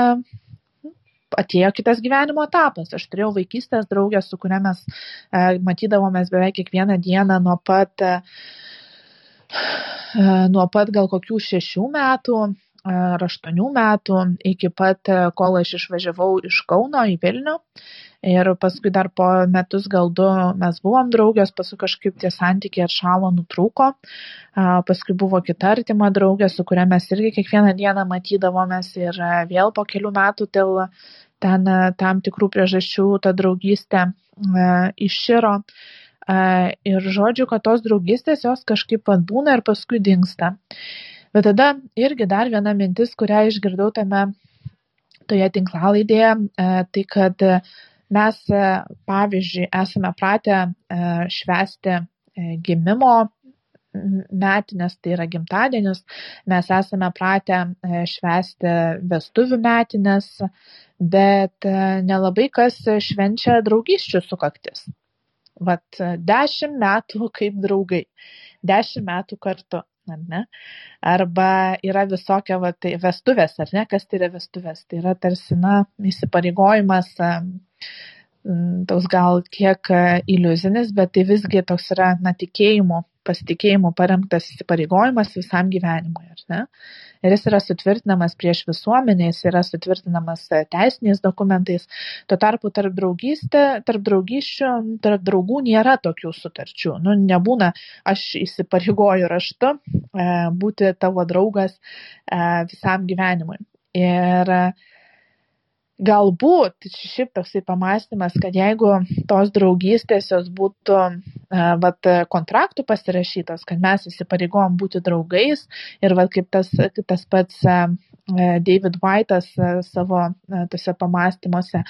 atėjo kitas gyvenimo etapas. Aš turėjau vaikystės draugę, su kuria mes e, matydavomės beveik kiekvieną dieną nuo pat e, nuo pat gal kokių šešių metų ar aštuonių metų iki pat, kol aš išvažiavau iš Kauno į Vilnių. Ir paskui dar po metus gal du mes buvom draugės, paskui kažkaip tie santykiai atšalo, nutrūko. Paskui buvo kita artima draugė, su kuria mes irgi kiekvieną dieną matydavomės ir vėl po kelių metų dėl ten tam tikrų priežasčių ta draugystė iširo. Ir žodžiu, kad tos draugystės jos kažkaip atbūna ir paskui dinksta. Bet tada irgi dar viena mintis, kurią išgirdau tame toje tinklalaidėje, tai kad mes, pavyzdžiui, esame pratę švesti e, gimimo metinės, tai yra gimtadienius, mes esame pratę e, švesti vestuvių metinės, bet e, nelabai kas švenčia draugiščių sukaktis vat dešimt metų kaip draugai, dešimt metų kartu. Ar ne? Arba yra visokia va, tai vestuvės, ar ne, kas tai yra vestuvės. Tai yra tarsi, na, įsipareigojimas, toks gal kiek iliuzinis, bet tai visgi toks yra, na, tikėjimu, pasitikėjimu paremtas įsipareigojimas visam gyvenimui, ar ne? ir jis yra sutvirtinamas prieš visuomenę, jis yra sutvirtinamas e, teisiniais dokumentais. Tuo tarpu tarp draugystė, tarp draugyščių, tarp draugų nėra tokių sutarčių. Nu, nebūna, aš įsipareigoju raštu e, būti tavo draugas e, visam gyvenimui. Ir galbūt šiaip toksai pamastymas, kad jeigu tos draugystės jos būtų vat, kontraktų pasirašytos, kad mes įsipareigojom būti draugais ir vat, kaip tas, tas pats David White'as savo tose pamastymuose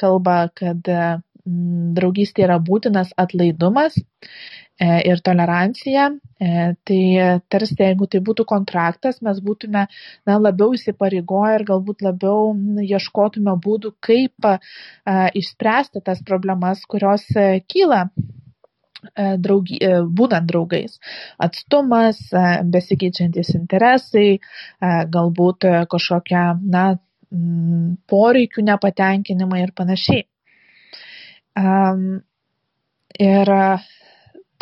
kalba, kad draugystė yra būtinas atlaidumas E, ir tolerancija, e, tai tarsi jeigu tai būtų kontraktas, mes būtume na, labiau įsipareigoję ir galbūt labiau ieškotume būdų, kaip a, išspręsti tas problemas, kurios e, kyla draugy, būnant draugais. Atstumas, besikeičiantis interesai, galbūt kažkokia, na, poreikių nepatenkinimai ir panašiai. Ir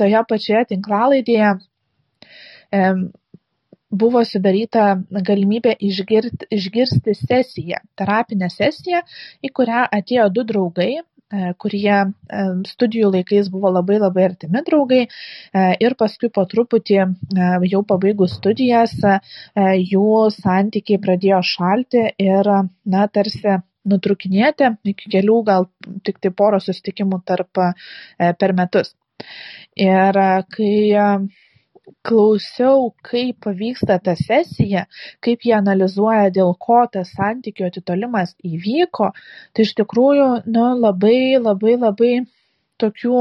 toje pačioje tinklalaidėje buvo sudaryta galimybė išgirti, išgirsti sesiją, terapinę sesiją, į kurią atėjo du draugai, e, kurie e, studijų laikais buvo labai labai artimi draugai ir paskui po truputį jau pabaigus studijas jų santykiai pradėjo šalti ir, na, tarsi nutrukinėti iki kelių gal tik tai poro susitikimų tarp per metus. Ir kai klausiau kaip vyksta ta sesija kaip jie analizuoja dėl ko tas santykių atitolimas įvyko tai iš tikrųjų nu labai labai labai tokių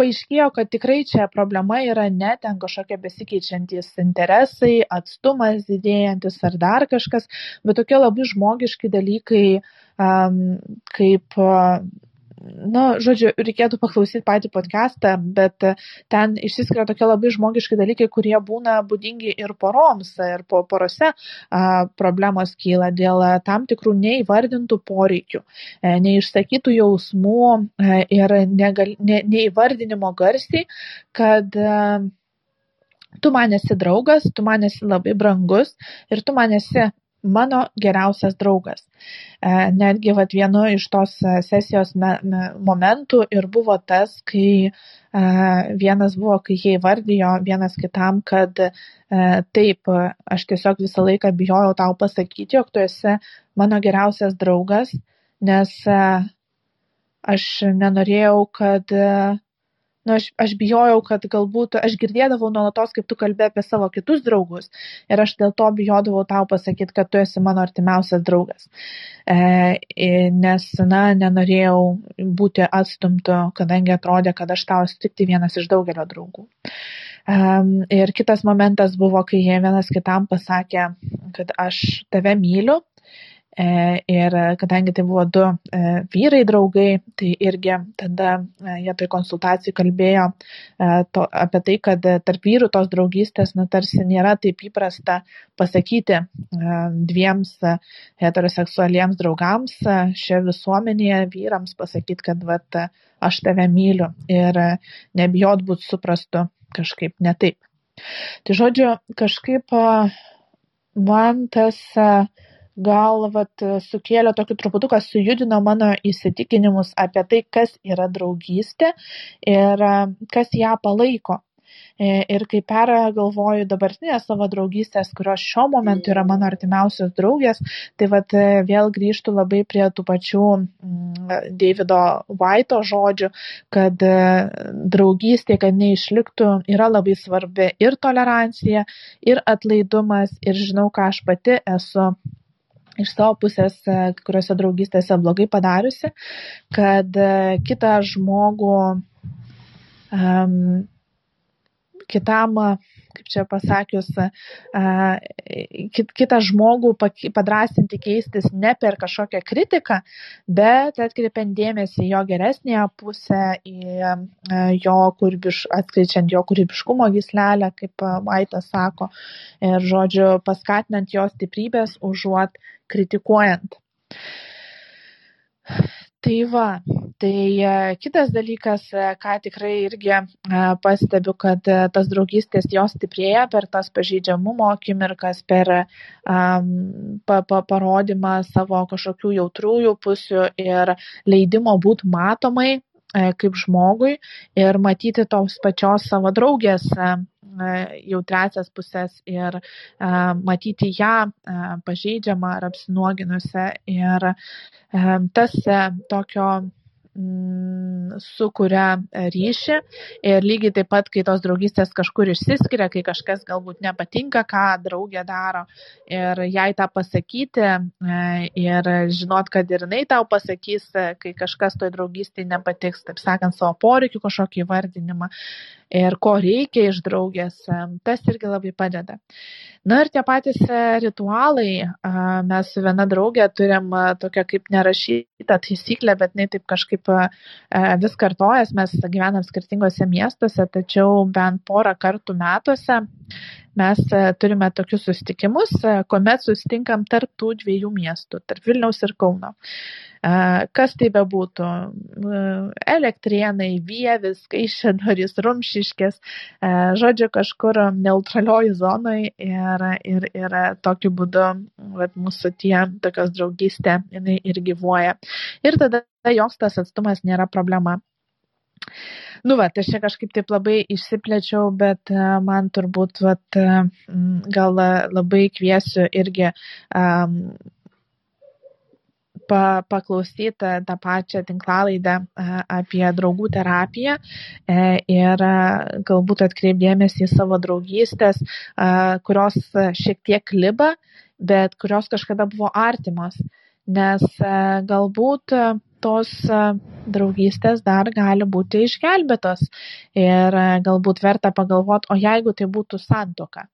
paaiškėjo kad tikrai čia problema yra ne ten kažkokie besikeičiantys interesai atstumas didėjantis ar dar kažkas bet tokie labai žmogiški dalykai um, kaip nu, žodžiu, reikėtų paklausyti patį podcastą, bet ten išsiskiria tokie labai žmogiški dalykai, kurie būna būdingi ir poroms, ir po porose a, problemos kyla dėl tam tikrų neįvardintų poreikių, e, neišsakytų jausmų e, ir negal, ne, neįvardinimo garsiai, kad a, e, tu man esi draugas, tu man esi labai brangus ir tu man esi mano geriausias draugas. E, netgi vat, vienu iš tos e, sesijos me, me, momentų ir buvo tas, kai e, vienas buvo, kai jie įvardijo vienas kitam, kad taip, aš tiesiog visą laiką bijojau tau pasakyti, jog tu esi mano geriausias draugas, nes aš nenorėjau, kad nu aš aš bijojau kad galbūt aš girdėdavau nuolatos kaip tu kalbi apie savo kitus draugus ir aš dėl to bijodavau tau pasakyt kad tu esi mano artimiausias draugas. E, nes na nenorėjau būti atstumtu kadangi atrodė kad aš tau esu tik tai vienas iš daugelio draugų. Um, ir kitas momentas buvo, kai jie vienas kitam pasakė, kad aš tave myliu E, ir kadangi tai buvo du e, vyrai draugai, tai irgi tada e, jie toj konsultacijai kalbėjo to, apie tai, kad tarp vyrų tos draugystės, na, tarsi nėra taip įprasta pasakyti dviems heteroseksualiems draugams šioje visuomenėje vyrams pasakyti, kad, vat, aš tave myliu ir nebijot būti suprastu kažkaip netaip. Tai žodžiu, kažkaip man tas uh, gal vat sukėlė tokį truputuką sujudino mano įsitikinimus apie tai, kas yra draugystė ir kas ją palaiko. E, ir kai pergalvoju dabartinės savo draugystės, kurios šiuo momentu yra mano artimiausios draugės, tai vat vėl grįžtų labai prie tų pačių mm, Davido Vaito žodžių, kad e, draugystė, kad neišliktų, yra labai svarbi ir tolerancija, ir atlaidumas, ir žinau, ką aš pati esu iš savo pusės e, kai kuriuose draugystėse blogai padariusi, kad e, kitą žmogų um, kitam kaip čia pasakius, kit, kitą žmogų padrasinti keistis ne per kažkokią kritiką, bet atkreipiant dėmesį jo geresnėje pusę, į jo kūrybiš, atskleidžiant jo kūrybiškumo gislelę, kaip Vaitas sako, ir, žodžiu, paskatinant jo stiprybės užuot kritikuojant. Tai va, tai e, kitas dalykas e, ką tikrai irgi e, pastebiu kad tos draugystės jos stiprėja per tas pažeidžiamumo akimirkas per um, pa, pa, parodymą savo kažkokių jautrųjų pusių ir leidimo būti matomai kaip žmogui ir matyti tos pačios savo draugės jautriasias puses ir matyti ją pažeidžiamą ar apsinuoginusią. Ir tas tokio sukuria ryšį ir lygiai taip pat, kai tos draugystės kažkur išsiskiria, kai kažkas galbūt nepatinka, ką draugė daro ir jai tą pasakyti e, ir žinot, kad ir jinai tau pasakys, kai kažkas toj draugystėje nepatiks, taip sakant, savo poreikių kažkokį įvardinimą ir ko reikia iš draugės, tas irgi labai padeda. Na ir tie patys e, ritualai, mes su viena draugė turim tokią kaip nerašytą taisyklę, bet ne taip kažkaip vis kartojas, mes gyvenam skirtingose miestuose, tačiau bent porą kartų metuose mes e, turime tokius susitikimus, e, kuomet susitinkam tarp tų dviejų miestų, tarp Vilniaus ir Kauno. E, kas tai bebūtų - elektrienai, vievis, kaišėdoris, rumšiškės, žodžiu, kažkur neutralioj zonai ir, ir, ir tokiu būdu vat, mūsų tie tokios draugystė jinai ir gyvuoja. Ir tada joks tas atstumas nėra problema. Nu, va, tai aš čia kažkaip taip labai išsiplėčiau, bet e, man turbūt, va, e, gal labai kviesiu irgi um, pa, paklausyti tą pačią tinklalaidę apie draugų terapiją ir galbūt atkreipdėmėsi į savo draugystės, kurios šiek tiek liba, bet kurios kažkada buvo artimos. Nes galbūt tos draugystės dar gali būti išgelbėtos ir galbūt verta pagalvoti, o jeigu tai būtų santoka.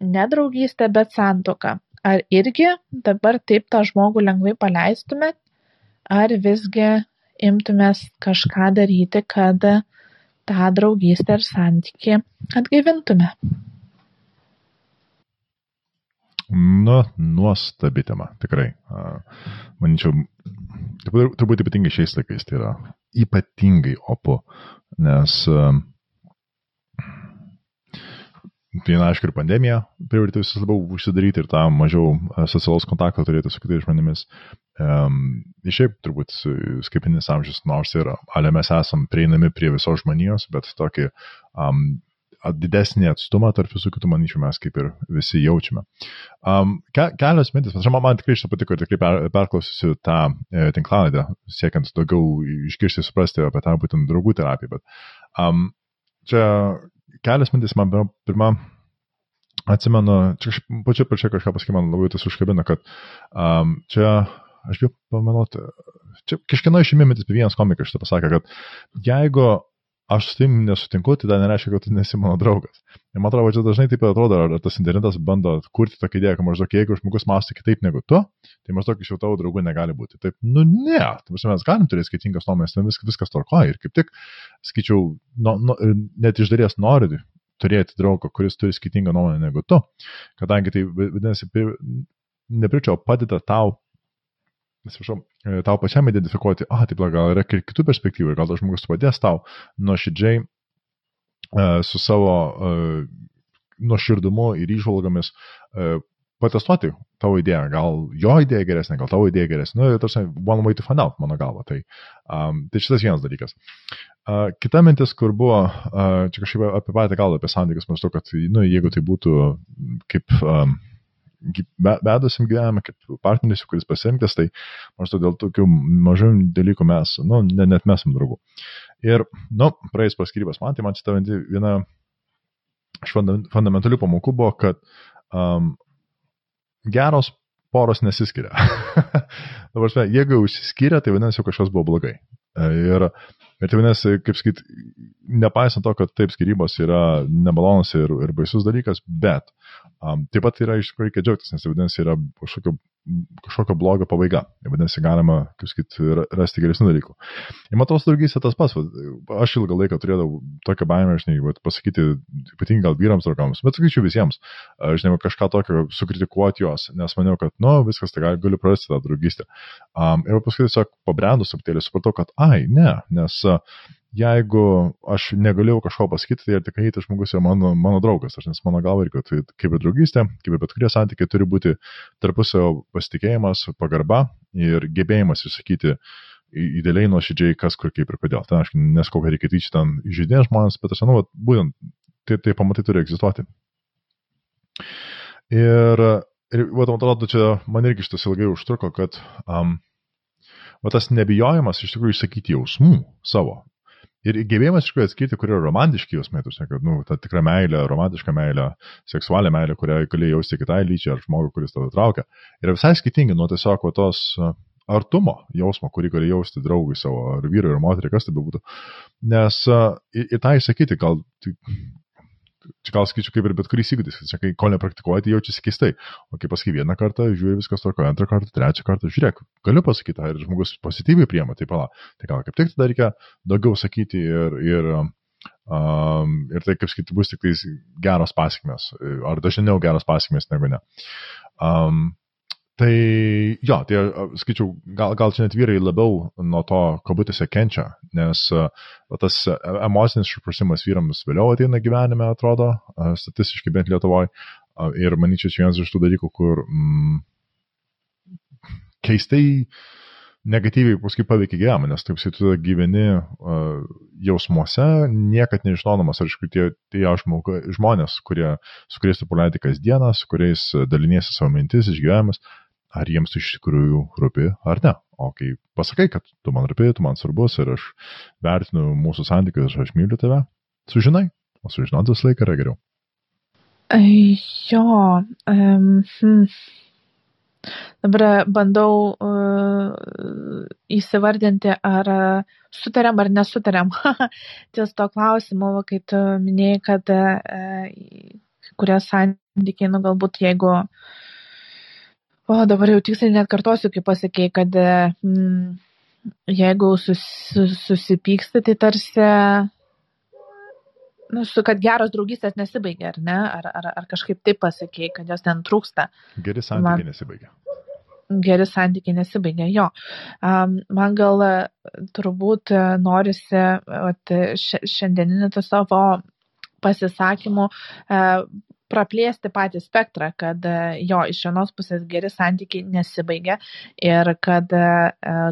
Ne draugystė, bet santoka. Ar irgi dabar taip tą žmogų lengvai paleistumėt, ar visgi imtumės kažką daryti, kad tą draugystę ir santyki atgaivintume? Nu, nuostabi tema, tikrai. Manyčiau, turbūt ypatingai šiais laikais tai yra ypatingai opu, nes viena aišku ir pandemija privertė visus labiau užsidaryti ir tą mažiau socialaus kontakto turėti su kitais žmonėmis. Um, šiaip turbūt skaitmeninis amžius, nors ir ale mes esam prieinami prie visos žmonijos, bet tokį um, didesnį atstumą tarp visų kitų manyčių mes kaip ir visi jaučiame. Um, ke, kelios mintis, man, man tikrai šitą patiko ir tikrai per, perklausysiu tą e, tinklalaidę, siekiant daugiau išgirsti, suprasti apie tą būtent draugų terapiją, bet um, čia kelios mintis man pirma. Atsimenu, čia pačiu pačiu kažką pasakė, man labai tas užkabino, kad um, čia aš bijau pameluoti, čia kažkieno išėmė mintis, vienas komikas šitą pasakė, kad jeigu aš su tim nesutinku, tai dar nereiškia, kad tu nesi mano draugas. Ir man atrodo, čia dažnai taip atrodo, ar tas internetas bando kurti tokią idėją, kad maždaug jeigu žmogus mąsto kitaip negu tu, tai maždaug iš jau tavo draugų negali būti. Taip, nu ne, tai mes galim turėti skirtingas nuomonės, vis, viskas tvarkoja ir kaip tik, sakyčiau, no, no, net iš dalies nori turėti draugą, kuris turi skirtingą nuomonę negu tu, kadangi tai vadinasi, nepričio padeda tau atsiprašau, e, tau pačiam identifikuoti, ah, taip, gal yra ir kitų perspektyvų, gal tas žmogus padės tau nuoširdžiai uh, su savo uh, nuoširdumu ir išvalgomis patestuoti tavo idėją. Gal jo idėja geresnė, gal tavo idėja geresnė. Nu, tarsi, one way to find out, mano galva. Tai, um, tai šitas vienas dalykas. Uh, kita mintis, kur buvo, uh, čia kažkaip apie patį galvą, apie santykius, maždaug, kad, nu, jeigu tai būtų kaip um, vedusiam gyvenime, kaip partneris, kuris pasirinktas, tai maždaug dėl tokių mažų dalykų mes, nu, ne, net mes esame draugų. Ir, nu, praeis paskirybas man, tai man šitą viena iš fundamentalių pamokų buvo, kad um, geros poros nesiskiria. Dabar, jeigu jau išsiskiria, tai vadinasi, jau kažkas buvo blogai. Ir, ir tai vadinasi, kaip sakyt, nepaisant to, kad taip skirybos yra nemalonus ir, ir baisus dalykas, bet Um, taip pat yra iš tikrųjų reikia džiaugtis, nes tai vadinasi yra kažkokio, kažkokio blogio pabaiga. Vadinasi galima, kaip sakyt, rasti geresnių dalykų. Ir matau, draugystė tas pats. Aš ilgą laiką turėdavau tokią baimę, žinai, vat, pasakyti, ypatingai gal vyrams draugams, bet sakyčiau visiems, žinai, kažką tokio sukritikuoti juos, nes maniau, kad, nu, viskas, tai gali, galiu prarasti tą draugystę. Um, ir paskui tiesiog pabrendus aptėlį supratau, kad, ai, ne, nes uh, jeigu aš negalėjau kažko pasakyti, tai tikrai tas žmogus yra mano, mano draugas. Aš nes mano galva, kad tai kaip ir draugystė, kaip ir bet kurie santykiai turi būti tarpusio pasitikėjimas, pagarba ir gebėjimas išsakyti idealiai nuoširdžiai, kas kur kaip ir kodėl. Ten aš neskau, kad reikia tyčia ten žydėti žmonės, bet aš manau, būtent tai, tai pamatai turi egzistuoti. Ir, ir va, man atrodo, čia man irgi šitas ilgai užtruko, kad um, va, tas nebijojimas iš tikrųjų išsakyti jausmų savo, Ir gebėjimas iš tikrųjų atskirti, kur yra romantiški jausmai, tu kad, nu, ta tikra meilė, romantiška meilė, seksualinė meilė, kurią gali jausti kitai lyčiai ar žmogui, kuris tave traukia, yra visai skirtingi nuo tiesiog tos artumo jausmo, kurį gali jausti draugui savo, ar vyrui, ar moteriai, kas tai bebūtų. Nes ir, ir tą įsakyti, gal čia gal skaičiu kaip ir bet kuris įgūdis, čia kai ko nepraktikuoji, tai jaučiasi keistai. O kai pasakai vieną kartą, žiūri viskas tvarko, antrą kartą, trečią kartą, žiūrėk, galiu pasakyti, ar žmogus pozityviai priema, tai pala. Tai gal kaip tik tada reikia daugiau sakyti ir, ir Um, ir tai, kaip sakyti, bus tik tais geros pasiekmes, ar dažniau geros pasiekmes negu ne. Um, Tai jo, tai skaičiau, gal, gal čia net vyrai labiau nuo to kabutėse kenčia, nes tas emocinis išprusimas vyrams vėliau ateina gyvenime, atrodo, statistiškai bent Lietuvoje. Ir manyčiau, čia vienas iš tų dalykų, kur mm, keistai negatyviai paskui paveikia gyvenimą, nes taip tu gyveni uh, jausmuose, niekad nežinodamas, ar iš kur tie, tie žmonės, kurie, su kuriais tu praleidai kasdieną, su kuriais daliniesi savo mintis, išgyvenimus, ar jiems iš tikrųjų rūpi ar ne. O kai pasakai, kad tu man rūpi, tu man svarbus ir aš vertinu mūsų santykius, aš myliu tave, sužinai, o sužinoti visą laiką yra geriau. Jo, um, hmm. dabar bandau uh, įsivardinti, ar uh, sutariam ar nesutariam. Ties to klausimo, kai tu minėjai, kad uh, kurie santykiai, nu galbūt jeigu uh, O dabar jau tiksliai net kartosiu, kaip pasakėjai, kad mm, jeigu sus, susipyksti, tai tarsi, nu, su, kad geros draugystės nesibaigia, ar ne? Ar, ar, ar kažkaip taip pasakėjai, kad jos ten trūksta. Geri santykiai Man, nesibaigia. Geri santykiai nesibaigia, jo. Um, man gal turbūt norisi at, šiandieninį tą savo pasisakymų praplėsti patį spektrą, kad e, jo iš vienos pusės geri santykiai nesibaigia ir kad e,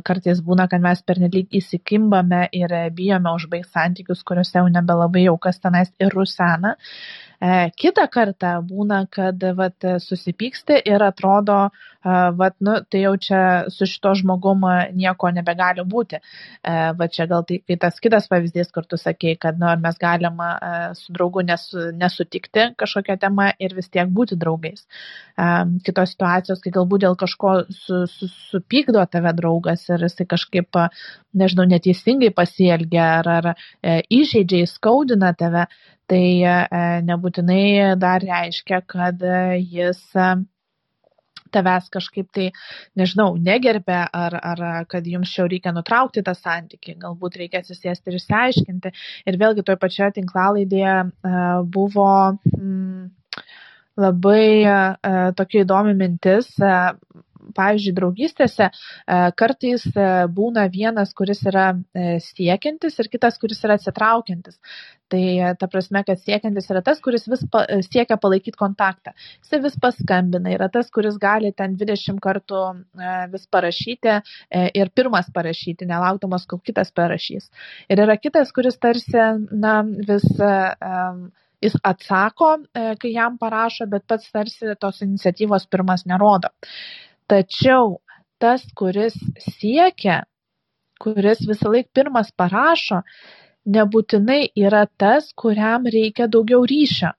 kartais būna, kad mes pernelyg įsikimbame ir bijome užbaigti santykius, kuriuose jau nebelabai jau kas tenais ir rusena. E, Kita kartą būna, kad vat, susipyksti ir atrodo, vat, nu, tai jau čia su šito žmogum nieko nebegali būti. E, va čia gal tai, tai tas kitas pavyzdys, kur tu sakei, kad nu, mes galim su draugu nesu, nesutikti kažkokią temą ir vis tiek būti draugais. E, kitos situacijos, kai galbūt dėl kažko su, su, supykdo tave draugas ir jisai kažkaip, nežinau, neteisingai pasielgia ar, ar įžeidžiai skaudina tave, tai e, nebūtinai dar reiškia, kad e, jis e, tavęs kažkaip tai, nežinau, negerbė ar, ar kad jums čia reikia nutraukti tą santykį, galbūt reikia atsisėsti ir išsiaiškinti. Ir vėlgi toje pačioje tinklalaidėje buvo mm, labai tokia įdomi mintis pavyzdžiui, draugystėse e, kartais e, būna vienas, kuris yra e, siekiantis ir kitas, kuris yra atsitraukiantis. Tai ta prasme, kad siekiantis yra tas, kuris vis pa, siekia palaikyti kontaktą. Jis vis paskambina, yra tas, kuris gali ten 20 kartų vis parašyti ir pirmas parašyti, nelaukdamas, kol kitas parašys. Ir yra kitas, kuris tarsi, na, vis um, jis atsako, kai jam parašo, bet pats tarsi tos iniciatyvos pirmas nerodo. Tačiau tas, kuris siekia, kuris visąlaik pirmas parašo, nebūtinai yra tas, kuriam reikia daugiau ryšio.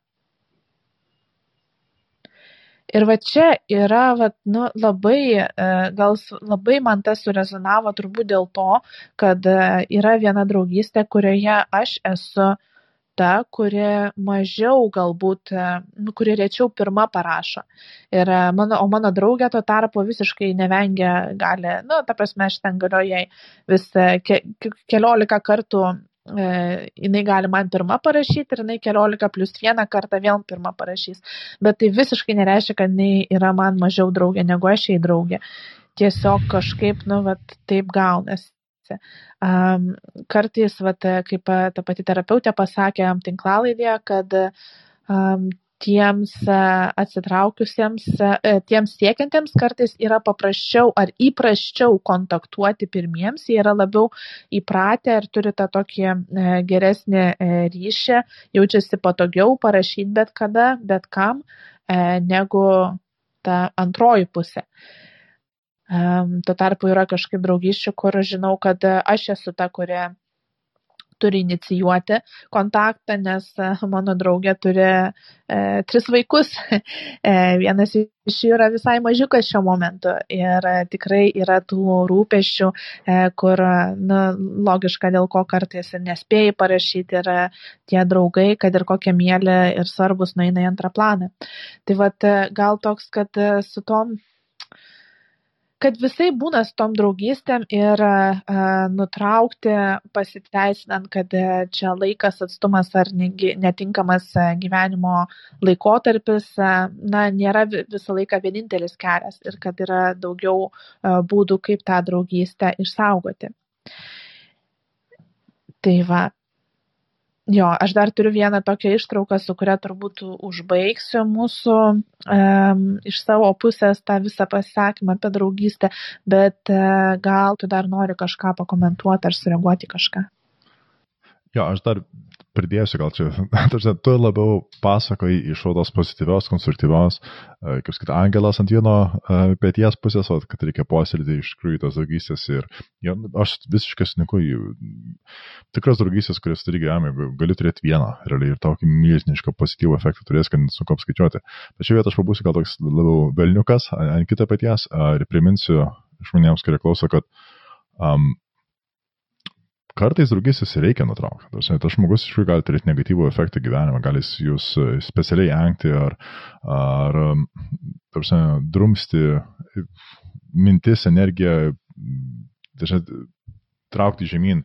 Ir va čia yra, va, nu, labai, e, gal labai man tas surezonavo turbūt dėl to, kad e, yra viena draugystė, kurioje aš esu ta, kuri mažiau galbūt, e, nu, kuri rečiau pirma parašo. Ir e, mano, o mano draugė tuo tarpu visiškai nevengia, gali, nu, ta prasme, aš ten galiu jai vis e, ke, keliolika kartų e, jinai gali man pirmą parašyti ir jinai keliolika plus vieną kartą vėl pirmą parašys. Bet tai visiškai nereiškia, kad jinai yra man mažiau draugė negu aš jai draugė. Tiesiog kažkaip, nu, vat, taip gaunasi situacija. Um, kartais, vat, kaip ta pati terapeutė pasakė tinklalaidėje, kad um, tiems atsitraukusiems, tiems siekiantiems kartais yra paprasčiau ar įprasčiau kontaktuoti pirmiems, jie yra labiau įpratę ir turi tą tokį geresnį ryšį, jaučiasi patogiau parašyti bet kada, bet kam, negu ta antroji pusė. Tuo tarpu yra kažkaip draugysčių, kur žinau, kad e, aš esu ta, kuri turi inicijuoti kontaktą, nes e, mano draugė turi e, tris vaikus. e, vienas iš jų yra visai mažiukas šiuo momentu ir e, tikrai yra tų rūpešių, e, kur, na, logiška, dėl ko kartais ir nespėjai parašyti ir tie draugai, kad ir kokie mėly ir svarbus nueina į antrą planą. Tai vad gal toks, kad su tom kad visai būna su tom draugystėm ir nutraukti pasiteisinant, kad čia laikas, atstumas ar netinkamas gyvenimo laikotarpis, na, nėra visą laiką vienintelis kelias ir kad yra daugiau būdų, kaip tą draugystę išsaugoti. Tai va, Jo, aš dar turiu vieną tokią ištrauką, su kuria turbūt užbaigsiu mūsų um, iš savo pusės tą visą pasakymą apie draugystę, bet uh, gal tu dar nori kažką pakomentuoti ar sureaguoti kažką. Jo, aš dar pridėsiu gal čia, tarsi, tu labiau pasakoji iš tos pozityvios, konstruktyvios, e, kaip sakyt, angelas ant vieno e, pėties pusės, o kad reikia puoselėti iš tikrųjų tos draugystės ir ja, aš visiškai sutinku, tikras draugystės, kurias turi gyvenime, gali turėti vieną, realiai ir tokį milžinišką pozityvų efektą turės, kad sunku apskaičiuoti. Tačiau vietą aš pabūsiu gal toks labiau velniukas ant kito paties ir priminsiu žmonėms, kurie klauso, kad um, kartais draugystės reikia nutraukti. Tas žmogus iš tikrųjų gali turėti negatyvų efektą gyvenime, gali jūs e, specialiai engti ar, ar tarsi, drumsti mintis, energiją, dažnai traukti žemyn,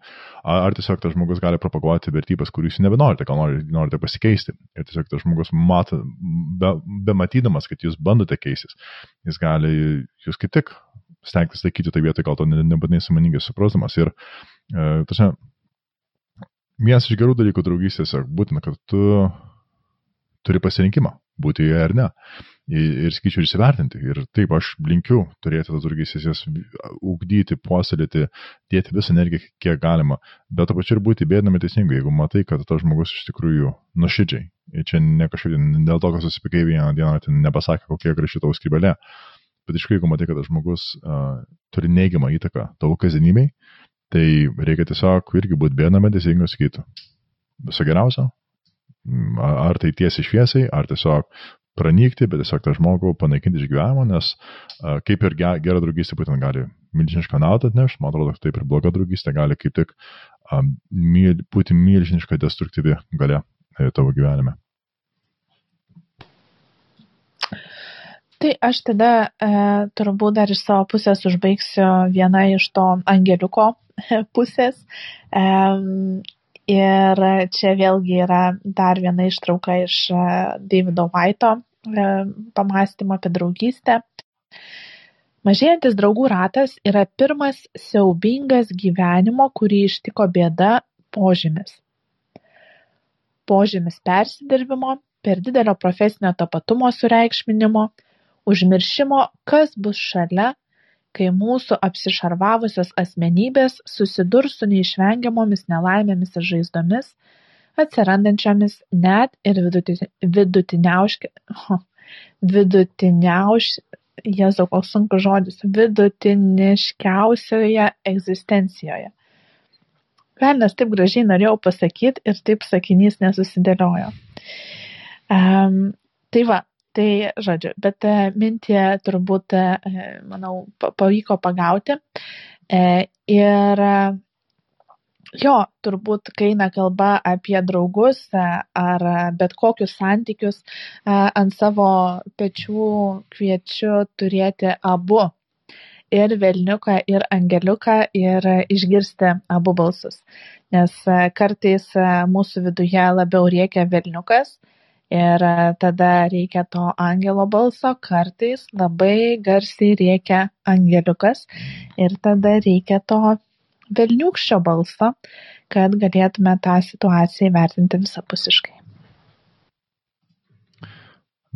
ar tiesiog tas žmogus gali propaguoti vertybės, kurių jūs nebenorite, gal norite, norite pasikeisti. Ir tiesiog tas žmogus, mato, be, be matydamas, kad jūs bandote keistis, jis gali jūs kaip tik stengtis laikyti tą vietą, gal to nebūtinai samoningai suprasdamas. Ir Tačiau vienas iš gerų dalykų draugystės būtina, kad tu turi pasirinkimą būti joje ar ne. Ir skaičiu ir įsivertinti. Ir taip aš linkiu turėti tas draugystės, jas ugdyti, puoselėti, dėti visą energiją, kiek galima. Bet to pačiu ir būti bėdami teisingai, jeigu matai, kad tas žmogus iš tikrųjų nuoširdžiai. Ir čia ne kažkaip dėl to, kad susipikai vieną dieną, tai nepasakė, kokie graži tavo skrybelė. Bet iš tikrųjų, jeigu matai, kad tas žmogus uh, turi neigiamą įtaką tavo kasdienybei, Tai reikia tiesiog irgi būti viename teisingai sakyti. Viso geriausio. Mm, ar tai tiesiai šviesiai, ar tiesiog pranykti, bet tiesiog tą žmogų panaikinti iš gyvenimo, nes kaip ir gera draugystė būtent gali milžinišką naudą atnešti, man atrodo, taip ir bloga draugystė gali kaip tik būti milžiniška destruktyvi galia e, tavo gyvenime. Tai aš tada e, turbūt dar iš savo pusės užbaigsiu vieną iš to angeliuko pusės. Ir čia vėlgi yra dar viena ištrauka iš e, Davido Vaito pamastymo apie draugystę. Mažėjantis draugų ratas yra pirmas siaubingas gyvenimo, kurį ištiko bėda požymis. Požymis persidirbimo, per didelio profesinio tapatumo sureikšminimo, užmiršimo, kas bus šalia kai mūsų apsišarvavusios asmenybės susidurs su neišvengiamomis nelaimėmis ir žaizdomis, atsirandančiomis net ir vidutiniauški, vidutiniauš, Jėzau, koks sunkus žodis, vidutiniškiausioje egzistencijoje. Velnas taip gražiai norėjau pasakyti ir taip sakinys nesusidėliojo. Um, tai va, Tai žodžiu, bet e, mintį turbūt, e, manau, pavyko pagauti. E, ir jo, turbūt, kai eina kalba apie draugus ar bet kokius santykius, ant savo pečių kviečiu turėti abu. Ir velniuką, ir angeliuką, ir išgirsti abu balsus. Nes kartais mūsų viduje labiau reikia velniukas, ir e, tada reikia to angelo balso, kartais labai garsiai reikia angeliukas ir tada reikia to velniukščio balso, kad galėtume tą situaciją įvertinti visapusiškai.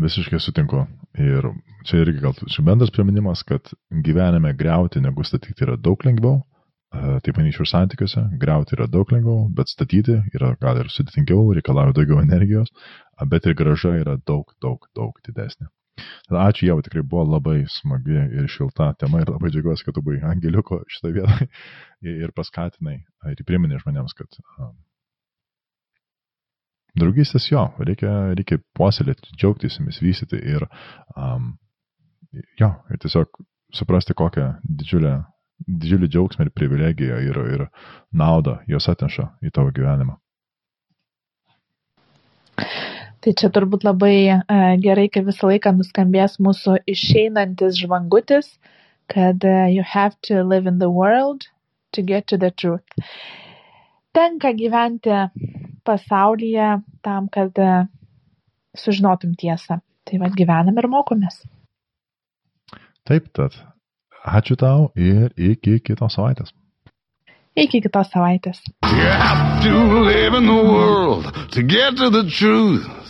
Visiškai sutinku. Ir čia irgi gal čia bendras priminimas, kad gyvenime greuti negu statyti yra daug lengviau, taip manyčiau, santykiuose. Greuti yra daug lengviau, bet statyti yra gal ir sudėtingiau, reikalauja daugiau energijos, bet ir graža yra daug, daug, daug didesnė. Tad ačiū Jėvai, tikrai buvo labai smagi ir šilta tema ir labai džiaugiuosi, kad tu buvai angeliuko šitą vietą ir paskatinai ir priminė žmonėms, kad um, draugystės jo, reikia, reikia puoselėti, džiaugtis jomis, vystyti ir, um, jo, ir tiesiog suprasti, kokią didžiulę didžiulį džiaugsmą ir privilegiją ir, ir naudą jos atneša į tavo gyvenimą. Tai čia turbūt labai e, gerai, kai visą laiką nuskambės mūsų išeinantis žvangutis, kad uh, you have to live in the world to get to the truth. Tenka gyventi pasaulyje tam, kad uh, sužinotum tiesą. Tai vad gyvenam ir mokomės. Taip, tad ačiū tau ir iki kitos savaitės. Iki kitos savaitės. You have to live in the world to get to the truth.